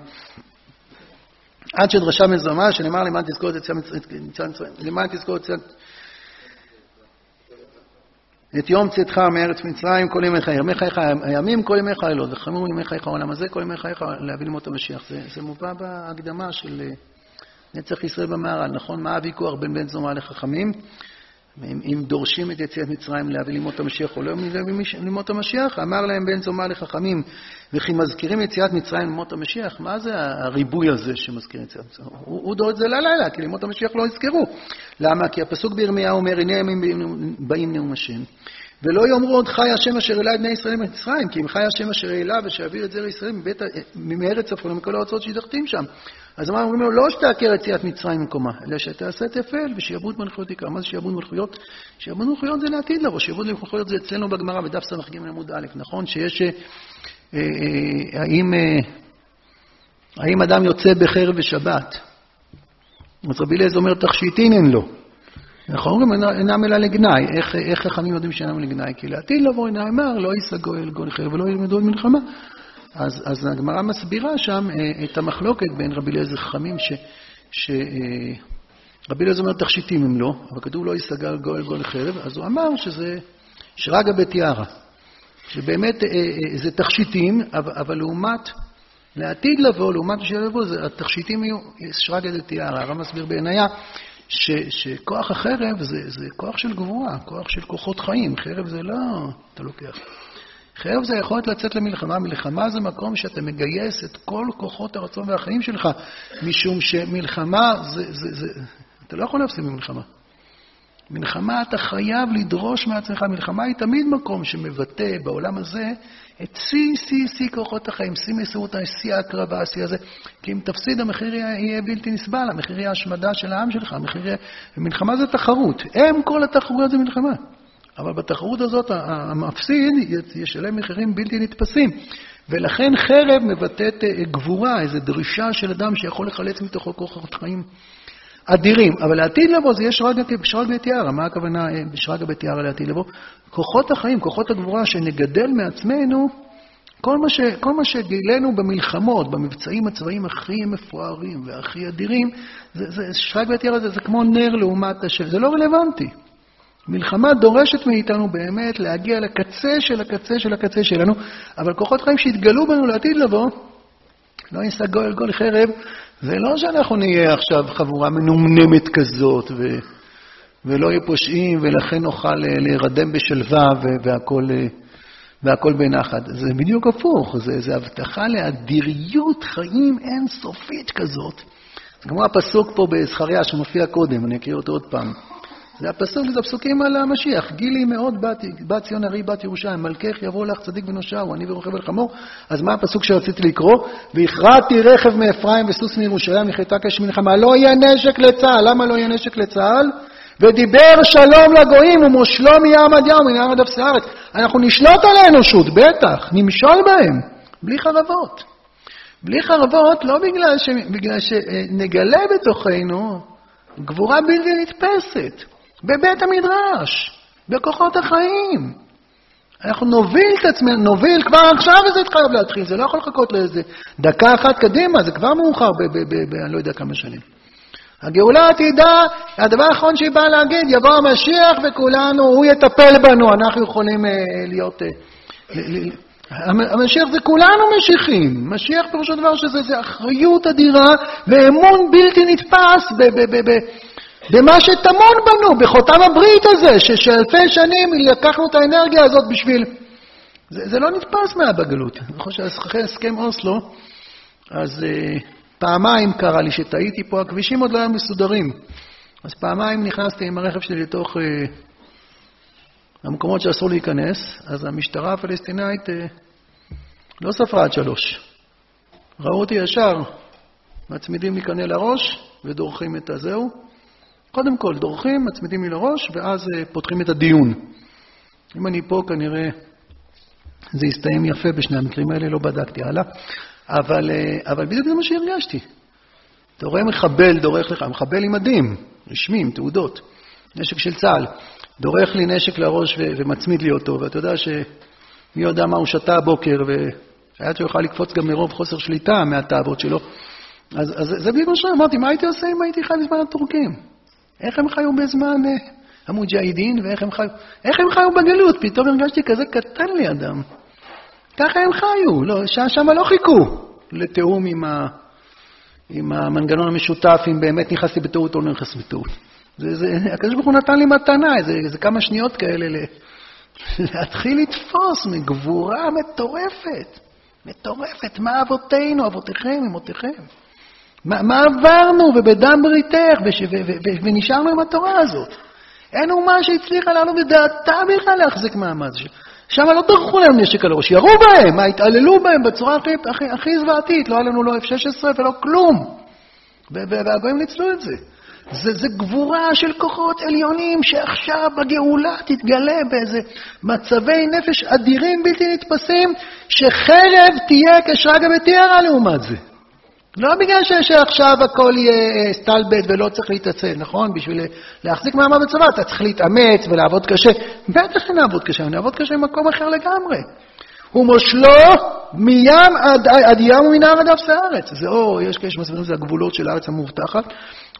עד שדרשה מזומה, שנאמר למען תזכור את יציאת את יום צאתך מארץ מצרים כל ימי חייך, ימי חייך הימים כל ימי חיילות, וחמור ימי חייך העולם הזה כל ימי חייך להביא למות המשיח. זה, זה מובא בהקדמה של אה, נצח ישראל במהר"ל, נכון? מה הוויכוח בין בן זומא לחכמים? אם, אם דורשים את יציאת מצרים להביא למות המשיח או לא להביא למות המשיח, אמר להם בן זומא לחכמים, וכי מזכירים יציאת מצרים למות המשיח, מה זה הריבוי הזה שמזכירים יציאת מצרים? הוא, הוא את זה ללילה, כי למות המשיח לא יזכרו. למה? כי הפסוק בירמיהו אומר, הנה ימים באים נאום השם. ולא יאמרו עוד חי השם אשר העלה את בני ישראל ממצרים, כי אם חי השם אשר העלה ושהעביר את זרע ישראל מארץ צפון ומכל הארצות שהדחתים שם. אז מה אומרים לו? לא שתעקר יציאת מצרים ממקומה, אלא שתעשה תפל ושיעבוד מלכויות יקרא. מה זה שיעבוד מלכויות? שיעבוד מלכויות זה לעתיד לבוא, שיעבוד מלכויות זה אצלנו בגמרא בדף ס"ג עמוד א', נכון? שיש... אה, אה, האם, אה, האם אדם יוצא בחרב ושבת? אז רבי אליעזר אומר, תכשיטין אין לו. אנחנו אומרים, אינם אלא לגנאי. איך חכמים יודעים שאינם לגנאי? כי לעתיד לבוא נאמר, לא יישא גואל גואל חרב ולא ילמדו מלחמה. אז, אז הגמרא מסבירה שם אה, את המחלוקת בין רבי אליעזר חכמים, שרבי אה, אליעזר אומר תכשיטים הם לא, אבל כתוב לא ייסגר גואל גואל חרב, אז הוא אמר שזה שרגא בתיארה, שבאמת אה, זה תכשיטים, אבל, אבל לעומת, לעתיד לבוא, לעומת בשביל לבוא, התכשיטים יהיו שרגא דתיארה. הרב מסביר בעינייה ש, שכוח החרב זה, זה כוח של גבורה, כוח של כוחות חיים, חרב זה לא אתה לוקח. חרב זה היכולת לצאת למלחמה. מלחמה זה מקום שאתה מגייס את כל כוחות הרצון והחיים שלך, משום שמלחמה זה, זה, זה... אתה לא יכול להפסיד במלחמה. מלחמה אתה חייב לדרוש מעצמך. מלחמה היא תמיד מקום שמבטא בעולם הזה את שיא, שיא, שיא כוחות החיים, שיא מסירות, שיא ההקרבה, שיא הזה. כי אם תפסיד, המחיר יהיה בלתי נסבל, המחיר יהיה השמדה של העם שלך, המחיר יהיה... מלחמה זה תחרות. אם כל התחרויות זה מלחמה. אבל בתחרות הזאת המפסיד ישלם מחירים בלתי נתפסים. ולכן חרב מבטאת אה, גבורה, איזו דרישה של אדם שיכול לחלץ מתוכו כוחות חיים אדירים. אבל לעתיד לבוא זה יש שרגא בתיארה. מה הכוונה אה, בשרגא בתיארה לעתיד לבוא? כוחות החיים, כוחות הגבורה שנגדל מעצמנו, כל מה, ש, כל מה שגילינו במלחמות, במבצעים הצבאיים הכי מפוארים והכי אדירים, זה, זה, שרגא ותיאר הזה, זה כמו נר לעומת השם, זה לא רלוונטי. מלחמה דורשת מאיתנו באמת להגיע לקצה של הקצה של הקצה שלנו, אבל כוחות חיים שהתגלו בנו לעתיד לבוא, לא יישא גוי גול חרב, זה לא שאנחנו נהיה עכשיו חבורה מנומנמת כזאת, ו, ולא יהיו פושעים, ולכן נוכל אה, להירדם בשלווה והכול... אה, והכל בנחת. זה בדיוק הפוך, זה, זה הבטחה לאדיריות חיים אינסופית כזאת. זה כמו הפסוק פה בזכריה שמופיע קודם, אני אקריא אותו עוד פעם. זה הפסוק, זה הפסוקים על המשיח. גילי מאוד בת, בת ציון ארי בת ירושלים, מלכך יבוא לך צדיק ונושעו, אני ורוכב על חמור. אז מה הפסוק שרציתי לקרוא? והכרעתי רכב מאפרים וסוס מירושלים, נחייתה כאש מלחמה. לא יהיה נשק לצה"ל. למה לא יהיה נשק לצה"ל? ודיבר שלום לגויים ומושלו מים עד ים ומנהר עד אפסי הארץ. אנחנו נשלוט על האנושות, בטח, נמשול בהם, בלי חרבות. בלי חרבות, לא בגלל, ש... בגלל שנגלה בתוכנו גבורה בלתי נתפסת, בבית המדרש, בכוחות החיים. אנחנו נוביל את עצמנו, נוביל כבר עכשיו וזה חייב להתחיל, זה לא יכול לחכות לאיזה דקה אחת קדימה, זה כבר מאוחר ב... ב... ב... ב... אני לא יודע כמה שנים. הגאולה עתידה, הדבר האחרון שהיא באה להגיד, יבוא המשיח וכולנו, הוא יטפל בנו, אנחנו יכולים uh, להיות... Uh, המשיח זה כולנו משיחים. משיח פירושו דבר שזה אחריות אדירה ואמון בלתי נתפס ב, ב, ב, ב, במה שטמון בנו, בחותם הברית הזה, שאלפי שנים לקחנו את האנרגיה הזאת בשביל... זה, זה לא נתפס מהבגלות. אני חושב שאחרי הסכם אוסלו, אז... Uh, פעמיים קרה לי שטעיתי פה, הכבישים עוד לא היו מסודרים. אז פעמיים נכנסתי עם הרכב שלי לתוך אה, המקומות שאסור להיכנס, אז המשטרה הפלסטינאית אה, לא ספרה עד שלוש. ראו אותי ישר, מצמידים לי קנה לראש ודורכים את הזהו. קודם כל דורכים, מצמידים לי לראש, ואז אה, פותחים את הדיון. אם אני פה, כנראה זה יסתיים יפה בשני המקרים האלה, לא בדקתי הלאה. אבל, אה, אבל בדיוק זה מה שהרגשתי. אתה רואה מחבל דורך לך, מחבל עם מדים, רשמי, עם תעודות, נשק של צה"ל, דורך לי נשק לראש ו- ומצמיד לי אותו, ואתה יודע שמי יודע מה הוא שתה הבוקר, והיה שהוא יוכל לקפוץ גם מרוב חוסר שליטה מהתאוות שלו. אז, אז זה בדיוק מה שאמרתי, מה הייתי עושה אם הייתי חי בזמן הטורקים? איך הם חיו בזמן אה, המוג'הידין, ואיך הם חיו, איך הם חיו בגלות? פתאום הרגשתי כזה קטן לידם. ככה הם חיו, לא, שם לא חיכו לתיאום עם, ה, עם המנגנון המשותף, אם באמת נכנסתי בטעות או לא נכנסתי בטעות. הקדוש ברוך הוא נתן לי מתנה, זה, זה כמה שניות כאלה ל, להתחיל לתפוס מגבורה מטורפת, מטורפת. מה אבותינו, אבותיכם, אמותיכם? מה, מה עברנו ובדם בריתך וש, ו, ו, ו, ונשארנו עם התורה הזאת? אין אומה שהצליחה לעלות בדעתה בכלל להחזיק מעמד. שם לא דרכו להם נשק על הראש, ירו בהם, מה, התעללו בהם בצורה הכי, הכי, הכי זוועתית, לא היה לנו לא F-16 ולא כלום. והגויים ניצלו את זה. זה, זה גבורה של כוחות עליונים שעכשיו בגאולה תתגלה באיזה מצבי נפש אדירים בלתי נתפסים, שחרב תהיה כשרגא בתיארה לעומת זה. לא בגלל שעכשיו הכל יהיה אה, סטלבט ולא צריך להתעצל, נכון? בשביל להחזיק מעמד בצבא אתה צריך להתאמץ ולעבוד קשה. בטח שנעבוד קשה, נעבוד קשה במקום אחר לגמרי. ומושלו מים עד, עד ים ומנהר עד אפס הארץ. זה או, יש כאלה שמסבירים את זה הגבולות של הארץ המובטחת,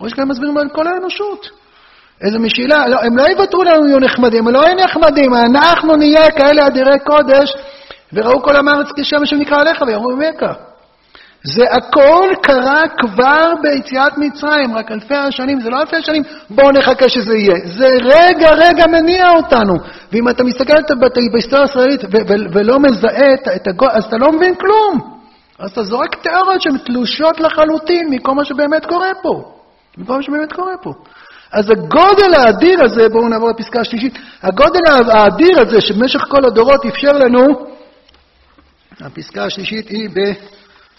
או יש כאלה שמסבירים על כל האנושות. איזו משילה, לא, הם לא יוותרו לנו יהיו נחמדים, הם לא יהיו נחמדים, אנחנו נהיה כאלה אדירי קודש, וראו כל עם הארץ כשם שנקרא עליך ויאמרו ממך. זה הכל קרה כבר ביציאת מצרים, רק אלפי השנים, זה לא אלפי השנים, בואו נחכה שזה יהיה. זה רגע רגע מניע אותנו. ואם אתה מסתכל בהיסטוריה הישראלית ולא מזהה את הגול, אז אתה לא מבין כלום. אז אתה זורק תיאוריות שהן תלושות לחלוטין מכל מה שבאמת קורה פה. מכל מה שבאמת קורה פה. אז הגודל האדיר הזה, בואו נעבור לפסקה השלישית, הגודל האדיר הזה שבמשך כל הדורות אפשר לנו, הפסקה השלישית היא ב...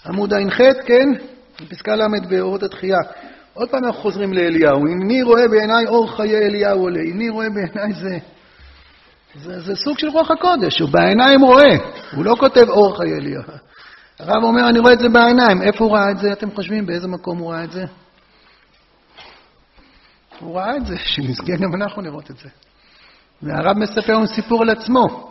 עמוד ע"ח, כן? פסקה ל' באורות התחייה. עוד פעם אנחנו חוזרים לאליהו. איני רואה בעיניי אור חיי אליהו עולה. איני רואה בעיניי זה, זה, זה סוג של רוח הקודש, הוא בעיניים רואה, הוא לא כותב אור חיי אליהו. הרב אומר, אני רואה את זה בעיניים. איפה הוא ראה את זה, אתם חושבים? באיזה מקום הוא ראה את זה? הוא ראה את זה, שנזכה גם אנחנו לראות את זה. והרב מספר לנו סיפור על עצמו.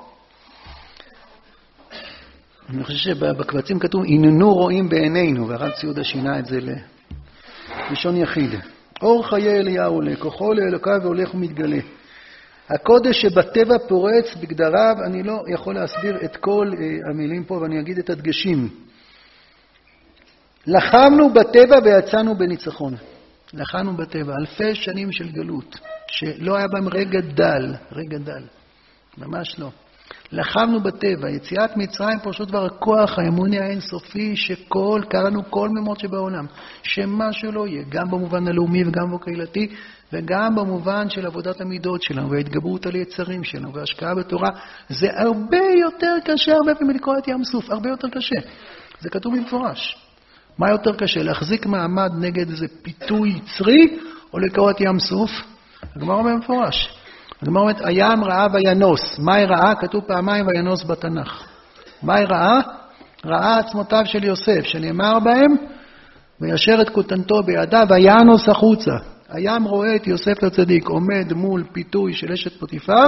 אני חושב שבקבצים כתוב, הננו רואים בעינינו, והרב ציודה שינה את זה ללשון יחיד. אור חיי אליהו לכוחו לאלוקיו והולך ומתגלה. הקודש שבטבע פורץ בגדריו, אני לא יכול להסביר את כל אה, המילים פה ואני אגיד את הדגשים. לחמנו בטבע ויצאנו בניצחון. לחמנו בטבע, אלפי שנים של גלות, שלא היה בהם רגע דל, רגע דל, ממש לא. לחמנו בטבע, יציאת מצרים פשוט דבר הכוח האמוני האינסופי שכל, קראנו כל מימות שבעולם, שמה שלא יהיה, גם במובן הלאומי וגם בקהילתי, וגם במובן של עבודת המידות שלנו, וההתגברות על יצרים שלנו, וההשקעה בתורה, זה הרבה יותר קשה הרבה פעמים לקרוא את ים סוף, הרבה יותר קשה. זה כתוב במפורש. מה יותר קשה, להחזיק מעמד נגד איזה פיתוי יצרי, או לקרוא את ים סוף? הגמרא אומר במפורש. הגמרא אומרת, הים ראה וינוס. מהי ראה? כתוב פעמיים וינוס בתנ"ך. מהי ראה? ראה עצמותיו של יוסף, שנאמר בהם, וישר את כותנתו בידיו, וינוס החוצה. הים רואה את יוסף הצדיק עומד מול פיתוי של אשת פוטיפר,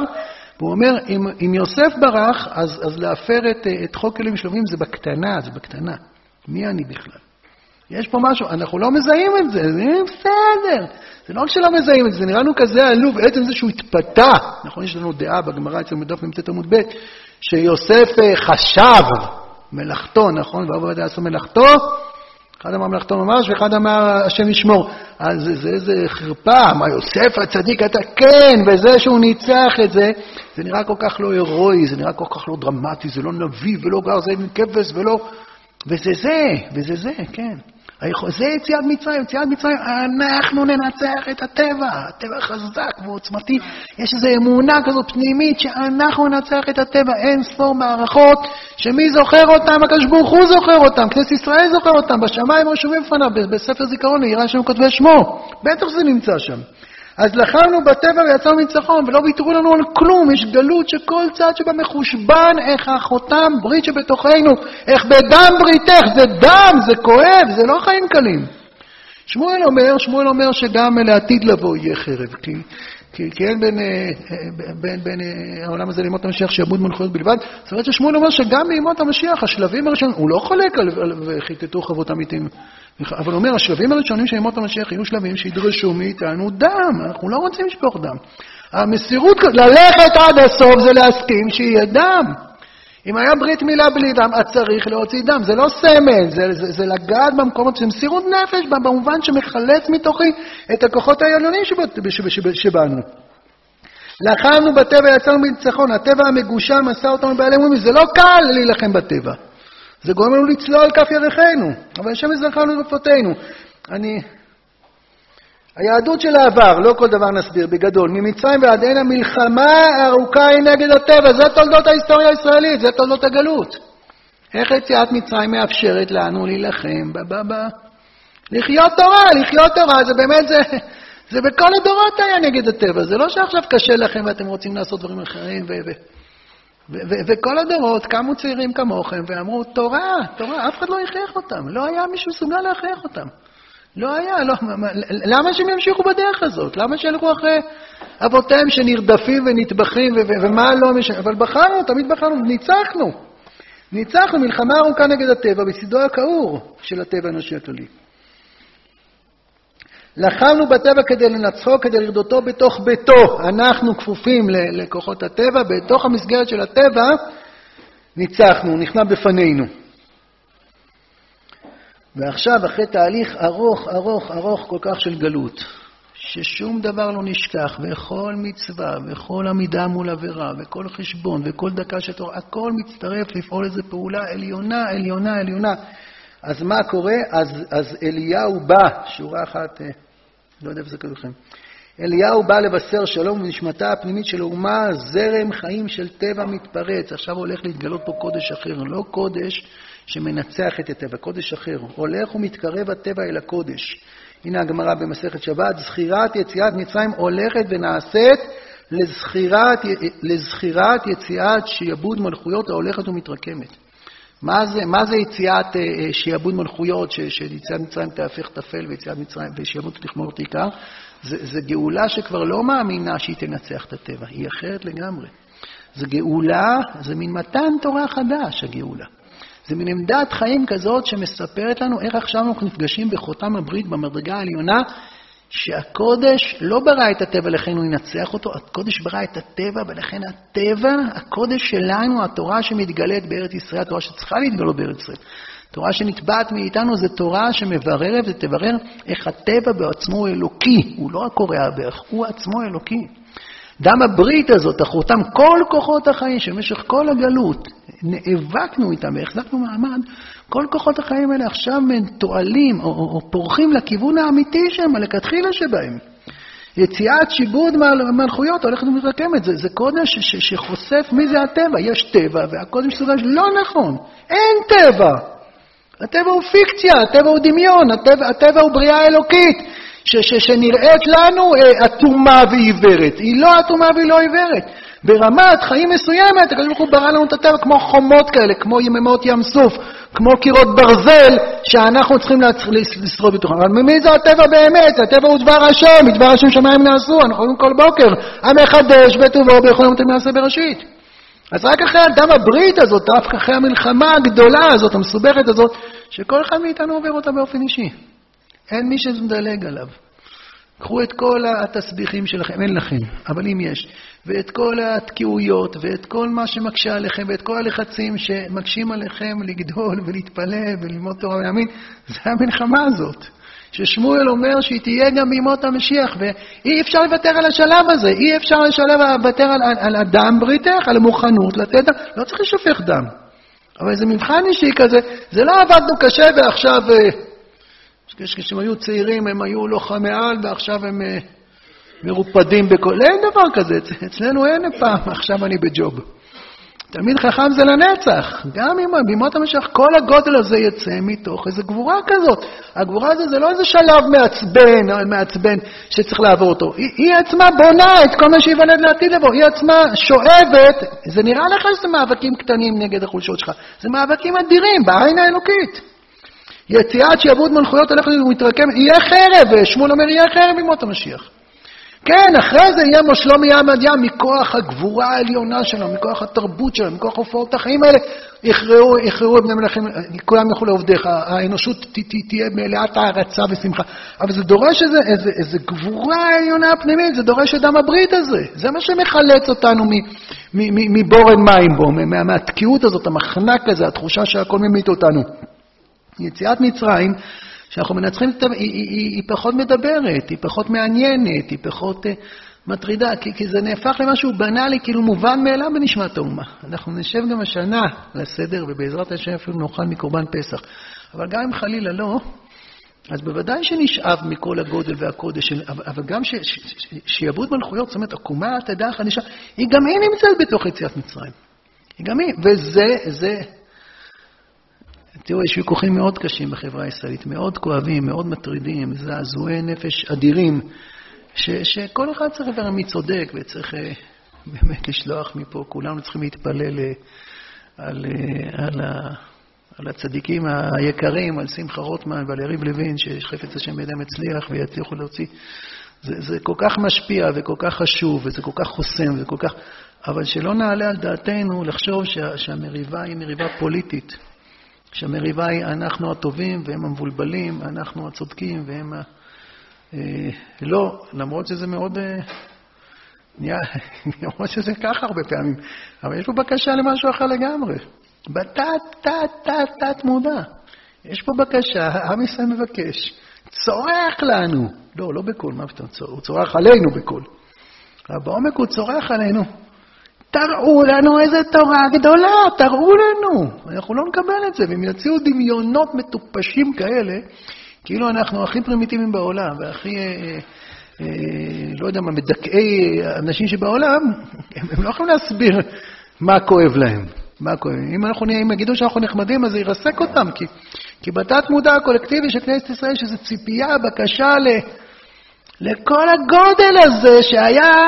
והוא אומר, אם, אם יוסף ברח, אז, אז להפר את, את חוק כלים שלובים זה בקטנה, זה בקטנה. מי אני בכלל? יש פה משהו, אנחנו לא מזהים את זה, זה בסדר. זה לא רק שלא מזהים את זה, זה נראה לנו כזה עלוב, עצם זה שהוא התפתה. נכון, יש לנו דעה בגמרא אצל מדף מ"ט עמוד ב', שיוסף אה, חשב מלאכתו, נכון? ואבו עובדיה עשה מלאכתו, אחד אמר מלאכתו ממש, ואחד אמר השם ישמור. אז זה איזה חרפה, מה יוסף הצדיק אתה כן, וזה שהוא ניצח את זה, זה נראה כל כך לא הירואי, זה נראה כל כך לא דרמטי, זה לא נביא ולא גר זה עם כבש ולא... וזה זה, וזה זה, כן. זה יציאת מצרים, יציאת מצרים, אנחנו ננצח את הטבע, הטבע חזק ועוצמתי, יש איזו אמונה כזאת פנימית שאנחנו ננצח את הטבע, אין ספור מערכות, שמי זוכר אותם? הקדוש ברוך הוא זוכר אותם, כנסת ישראל זוכר אותם, בשמיים רשומים בפניו, בספר זיכרון, נראה שם כותבי שמו, בטח זה נמצא שם. אז לחמנו בטבע ויצאנו מניצחון, ולא ויתרו לנו על כלום. יש גלות שכל צד שבה מחושבן, איך החותם ברית שבתוכנו, איך בדם בריתך, זה דם, זה כואב, זה לא חיים קלים. שמואל אומר, שמואל אומר שגם לעתיד לבוא יהיה חרב, כי, כי, כי אין בין, אה, בין, בין אה, העולם הזה לימות המשיח שיעבוד מלכויות בלבד. זאת אומרת ששמואל אומר שגם בימות המשיח, השלבים הראשונים, הוא לא חולק על וכיתתו חוות אמיתים אבל אומר, השלבים הראשונים של ימות המשיח יהיו שלבים שידרשו מאיתנו דם, אנחנו לא רוצים לשפוך דם. המסירות, ללכת עד הסוף זה להסכים שיהיה דם. אם היה ברית מילה בלי דם, אז צריך להוציא דם. זה לא סמל, זה, זה, זה לגעת במקומות, זה מסירות נפש במובן שמחלץ מתוכי את הכוחות העליונים שבנו. לחמנו בטבע, יצאנו מניצחון. הטבע המגושם עשה אותנו בעלי מומים. זה לא קל להילחם בטבע. זה גורם לנו לצלול כף ירכנו, אבל השם יזרחנו לרפותינו. אני... היהדות של העבר, לא כל דבר נסביר, בגדול. ממצרים ועד הנה מלחמה ארוכה היא נגד הטבע, זה תולדות ההיסטוריה הישראלית, זה תולדות הגלות. איך יציאת מצרים מאפשרת לנו להילחם ב לחיות תורה, לחיות תורה, זה באמת, זה, זה בכל הדורות היה נגד הטבע. זה לא שעכשיו קשה לכם ואתם רוצים לעשות דברים אחרים ו... ו וכל הדורות קמו צעירים כמוכם ואמרו, תורה, תורה, אף אחד לא הכריח אותם. לא היה מישהו מסוגל להכריח אותם. לא היה, לא, למה שהם ימשיכו בדרך הזאת? למה שילכו אחרי אבותיהם שנרדפים ונטבחים ומה לא משנה? אבל בחרנו, תמיד בחרנו, ניצחנו. ניצחנו מלחמה ארוכה נגד הטבע בצדו הכעור של הטבע האנושי הכללי. לחמנו בטבע כדי לנצחו, כדי לרדותו בתוך ביתו. אנחנו כפופים לכוחות הטבע, בתוך המסגרת של הטבע ניצחנו, נכנע בפנינו. ועכשיו, אחרי תהליך ארוך, ארוך, ארוך כל כך של גלות, ששום דבר לא נשכח, וכל מצווה, וכל עמידה מול עבירה, וכל חשבון, וכל דקה של תורה, הכל מצטרף לפעול איזו פעולה עליונה, עליונה, עליונה. אז מה קורה? אז, אז אליהו בא, שורה אחת, אה, לא יודע איפה זה כתוב לכם. אליהו בא לבשר שלום ונשמתה הפנימית של האומה, זרם חיים של טבע מתפרץ. עכשיו הולך להתגלות פה קודש אחר, לא קודש שמנצח את הטבע, קודש אחר. הולך ומתקרב הטבע אל הקודש. הנה הגמרא במסכת שבת, זכירת יציאת מצרים הולכת ונעשית לזכירת, לזכירת יציאת שיעבוד מלכויות ההולכת ומתרקמת. מה זה, מה זה יציאת אה, אה, שיעבוד מלכויות, שיציאת מצרים תהפך מצרים ושיעבוד תכמור תעיקר? זה, זה גאולה שכבר לא מאמינה שהיא תנצח את הטבע, היא אחרת לגמרי. זה גאולה, זה מין מתן תורה חדש, הגאולה. זה מין עמדת חיים כזאת שמספרת לנו איך עכשיו אנחנו נפגשים בחותם הברית במדרגה העליונה, שהקודש לא ברא את הטבע, לכן הוא ינצח אותו, הקודש ברא את הטבע, ולכן הטבע, הקודש שלנו, התורה שמתגלית בארץ ישראל, התורה שצריכה להתגלות בארץ ישראל. תורה שנתבעת מאיתנו זה תורה שמבררת ותברר איך הטבע בעצמו הוא אלוקי, הוא לא רק קורע בערך, הוא עצמו אלוקי. דם הברית הזאת, החותם, כל כוחות החיים שבמשך כל הגלות נאבקנו איתם והחזקנו מעמד, כל כוחות החיים האלה עכשיו תועלים או, או, או פורחים לכיוון האמיתי שהם, הלכתחילה שבהם. יציאת שיבוד מלכויות הולכת ומתרקמת, זה, זה קודש ש, שחושף מי זה הטבע. יש טבע והקודש סוגר, לא נכון, אין טבע. הטבע הוא פיקציה, הטבע הוא דמיון, הטבע, הטבע הוא בריאה אלוקית. ש, ש, שנראית לנו אה, אטומה ועיוורת. היא לא אטומה והיא לא עיוורת. ברמת חיים מסוימת, הקדוש ברוך הוא ברא לנו את הטבע כמו חומות כאלה, כמו יממות ים סוף, כמו קירות ברזל, שאנחנו צריכים לשרוד בתוכם. אבל מי זה הטבע באמת? הטבע הוא דבר השם, מדבר השם שמיים נעשו, אנחנו רואים כל בוקר, המחדש בטובו יום אתם יעשה בראשית. אז רק אחרי הדם הברית הזאת, דווקא אחרי המלחמה הגדולה הזאת, המסובכת הזאת, שכל אחד מאיתנו עובר אותה באופן אישי. אין מי שמדלג עליו. קחו את כל התסביכים שלכם, אין לכם, אבל אם יש, ואת כל התקיעויות, ואת כל מה שמקשה עליכם, ואת כל הלחצים שמקשים עליכם לגדול ולהתפלל וללמוד תורה ולהאמין, זה המלחמה הזאת. ששמואל אומר שהיא תהיה גם בימות המשיח, ואי אפשר לוותר על השלב הזה, אי אפשר לוותר על, על, על הדם בריתך, על המוכנות לתת דם, לא צריך לשפך דם. אבל זה מבחן אישי כזה, זה לא עבדנו קשה ועכשיו... כשהם היו צעירים הם היו לוחמי על ועכשיו הם אה, מרופדים בכל... אין דבר כזה, אצלנו אין פעם, עכשיו אני בג'וב. תלמיד חכם זה לנצח. גם אם בימות המשך, כל הגודל הזה יצא מתוך איזו גבורה כזאת. הגבורה הזו זה לא איזה שלב מעצבן, מעצבן שצריך לעבור אותו. היא, היא עצמה בונה את כל מה שייוולד לעתיד לבוא. היא עצמה שואבת, זה נראה לך שזה מאבקים קטנים נגד החולשות שלך. זה מאבקים אדירים בעין האלוקית. יציאת שעבוד מלכויות הולכת ומתרקמת, יהיה חרב, שמואל אומר, יהיה חרב בימות המשיח. כן, אחרי זה יהיה מושלו מים עד ים, מכוח הגבורה העליונה שלו, מכוח התרבות שלו, מכוח הופעות החיים האלה, יכרעו, יכרעו בני מלכים, כולם ילכו לעובדיך, האנושות ת, ת, תהיה מלאת הערצה ושמחה. אבל זה דורש איזה, איזה, איזה גבורה עליונה פנימית, זה דורש את דם הברית הזה. זה מה שמחלץ אותנו מבורן מים בו, מהתקיעות הזאת, המחנק הזה, התחושה שהכל ממית אותנו. יציאת מצרים, שאנחנו מנצחים, היא, היא, היא, היא פחות מדברת, היא פחות מעניינת, היא פחות uh, מטרידה, כי, כי זה נהפך למשהו בנאלי, כאילו מובן מאליו בנשמת האומה. אנחנו נשב גם השנה לסדר, ובעזרת השם אפילו נאכל מקורבן פסח. אבל גם אם חלילה לא, אז בוודאי שנשאב מכל הגודל והקודש, אבל, אבל גם שיעבוד מלכויות, זאת אומרת, עקומה תדע חדישה, היא גם היא נמצאת בתוך יציאת מצרים. היא גם היא, וזה, זה, תראו, יש ויכוחים מאוד קשים בחברה הישראלית, מאוד כואבים, מאוד מטרידים, זעזועי נפש אדירים, ש, שכל אחד צריך לברר מי צודק וצריך אה, באמת לשלוח מפה, כולנו צריכים להתפלל אה, על, אה, על, על הצדיקים היקרים, על שמחה רוטמן ועל יריב לוין, שחפץ השם בידם הצליח ויצליחו להוציא. זה, זה כל כך משפיע וכל כך חשוב וזה כל כך חוסם וזה כל כך... אבל שלא נעלה על דעתנו לחשוב שה, שהמריבה היא מריבה פוליטית. שהמריבה היא אנחנו הטובים והם המבולבלים, אנחנו הצודקים והם ה... אה, לא, למרות שזה מאוד... אה, נהיה, למרות שזה ככה הרבה פעמים, אבל יש פה בקשה למשהו אחר לגמרי. בתת, תת, תת, תת מודע. יש פה בקשה, העם ישראל מבקש. צורח לנו. לא, לא בקול, מה פתאום? הוא צורח עלינו בקול. אבל בעומק הוא צורח עלינו. תראו לנו איזה תורה גדולה, תראו לנו. אנחנו לא נקבל את זה. והם יוציאו דמיונות מטופשים כאלה, כאילו אנחנו הכי פרימיטיביים בעולם, והכי, אה, אה, לא יודע מה, מדכאי אנשים שבעולם, הם, הם לא יכולים להסביר מה כואב להם. מה כואב. אם אנחנו אם יגידו שאנחנו נחמדים, אז זה ירסק אותם, כי, כי בתת מודע הקולקטיבי של כנסת ישראל, שזו ציפייה, בקשה ל, לכל הגודל הזה שהיה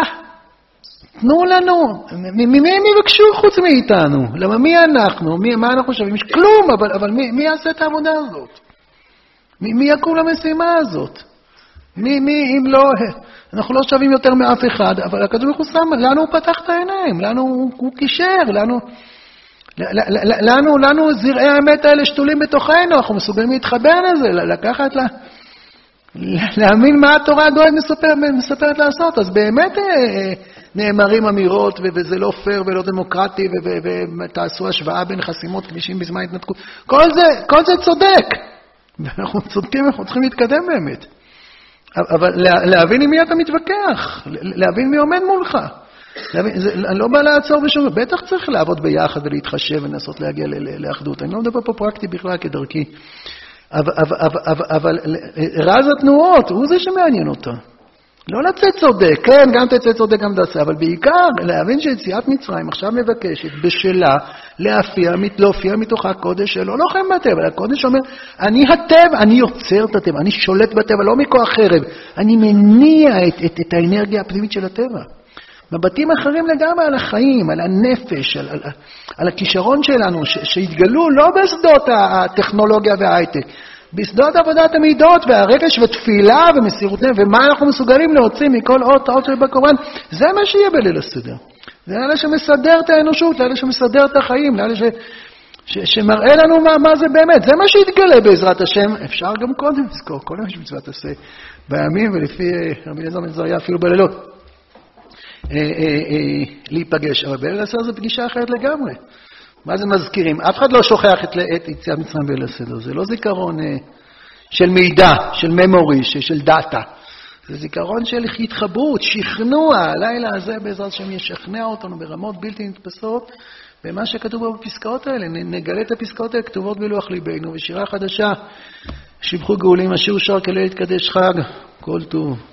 תנו לנו. ממי הם יבקשו חוץ מאיתנו? למה מי אנחנו? מי, מה אנחנו שווים? יש כלום, אבל, אבל מי, מי יעשה את העבודה הזאת? מי, מי יקום למשימה הזאת? מי, מי, אם לא, אנחנו לא שווים יותר מאף אחד, אבל הקדוש ברוך הוא שם, לנו הוא פתח את העיניים, לנו הוא, הוא קישר, לנו... לנו, לנו זרעי האמת האלה שתולים בתוכנו, אנחנו מסוגלים להתחבר לזה, לקחת, לה, להאמין מה התורה הגויית מספר, מספרת לעשות. אז באמת אה, נאמרים אמירות, וזה לא פייר ולא דמוקרטי, ותעשו השוואה בין חסימות כבישים בזמן התנתקות. כל זה, כל זה צודק. ואנחנו צודקים, אנחנו צריכים להתקדם באמת. אבל להבין עם מי אתה מתווכח, להבין מי עומד מולך. זה, אני לא בא לעצור בשום, בטח צריך לעבוד ביחד ולהתחשב ולנסות להגיע לאחדות. אני לא מדבר פה פרקטי בכלל כדרכי. אבל, אבל, אבל, אבל רז התנועות, הוא זה שמעניין אותו. לא לצאת צודק, כן, גם תצא צודק, גם תעשה, אבל בעיקר להבין שיציאת מצרים עכשיו מבקשת בשלה להפיע, להופיע מתוכה קודש שלא לוחם בטבע, הקודש אומר, אני הטבע, אני יוצר את הטבע, אני שולט בטבע, לא מכוח חרב, אני מניע את, את, את האנרגיה הפנימית של הטבע. מבטים אחרים לגמרי על החיים, על הנפש, על, על, על הכישרון שלנו, ש, שהתגלו לא בשדות הטכנולוגיה וההייטק, בשדות עבודת המידות והרגש ותפילה ומסירות נפש, ומה אנחנו מסוגלים להוציא מכל אות אות שבקוראן, זה מה שיהיה בליל הסדר. זה אלה שמסדר את האנושות, לאלה שמסדר את החיים, לאלה ש, ש, שמראה לנו מה, מה זה באמת. זה מה שיתגלה בעזרת השם. אפשר גם קודם לזכור, קודם יש מצוות עשה בימים, ולפי אה, רבי אליעזר בן זריה אפילו בלילות. אה, אה, להיפגש, אבל בארץ הסדר זו פגישה אחרת לגמרי. מה זה מזכירים? אף אחד לא שוכח את, את יציאת מצרים בליל הסדר, זה לא זיכרון אה, של מידע, של ממורי, של דאטה. זה זיכרון של התחברות, שכנוע. הלילה הזה בעזרת השם ישכנע אותנו ברמות בלתי נתפסות במה שכתוב בפסקאות האלה. נגלה את הפסקאות האלה כתובות בלוח ליבנו. ושירה חדשה, שבחו גאולים, אשיר שר כליל יתקדש חג, כל טוב.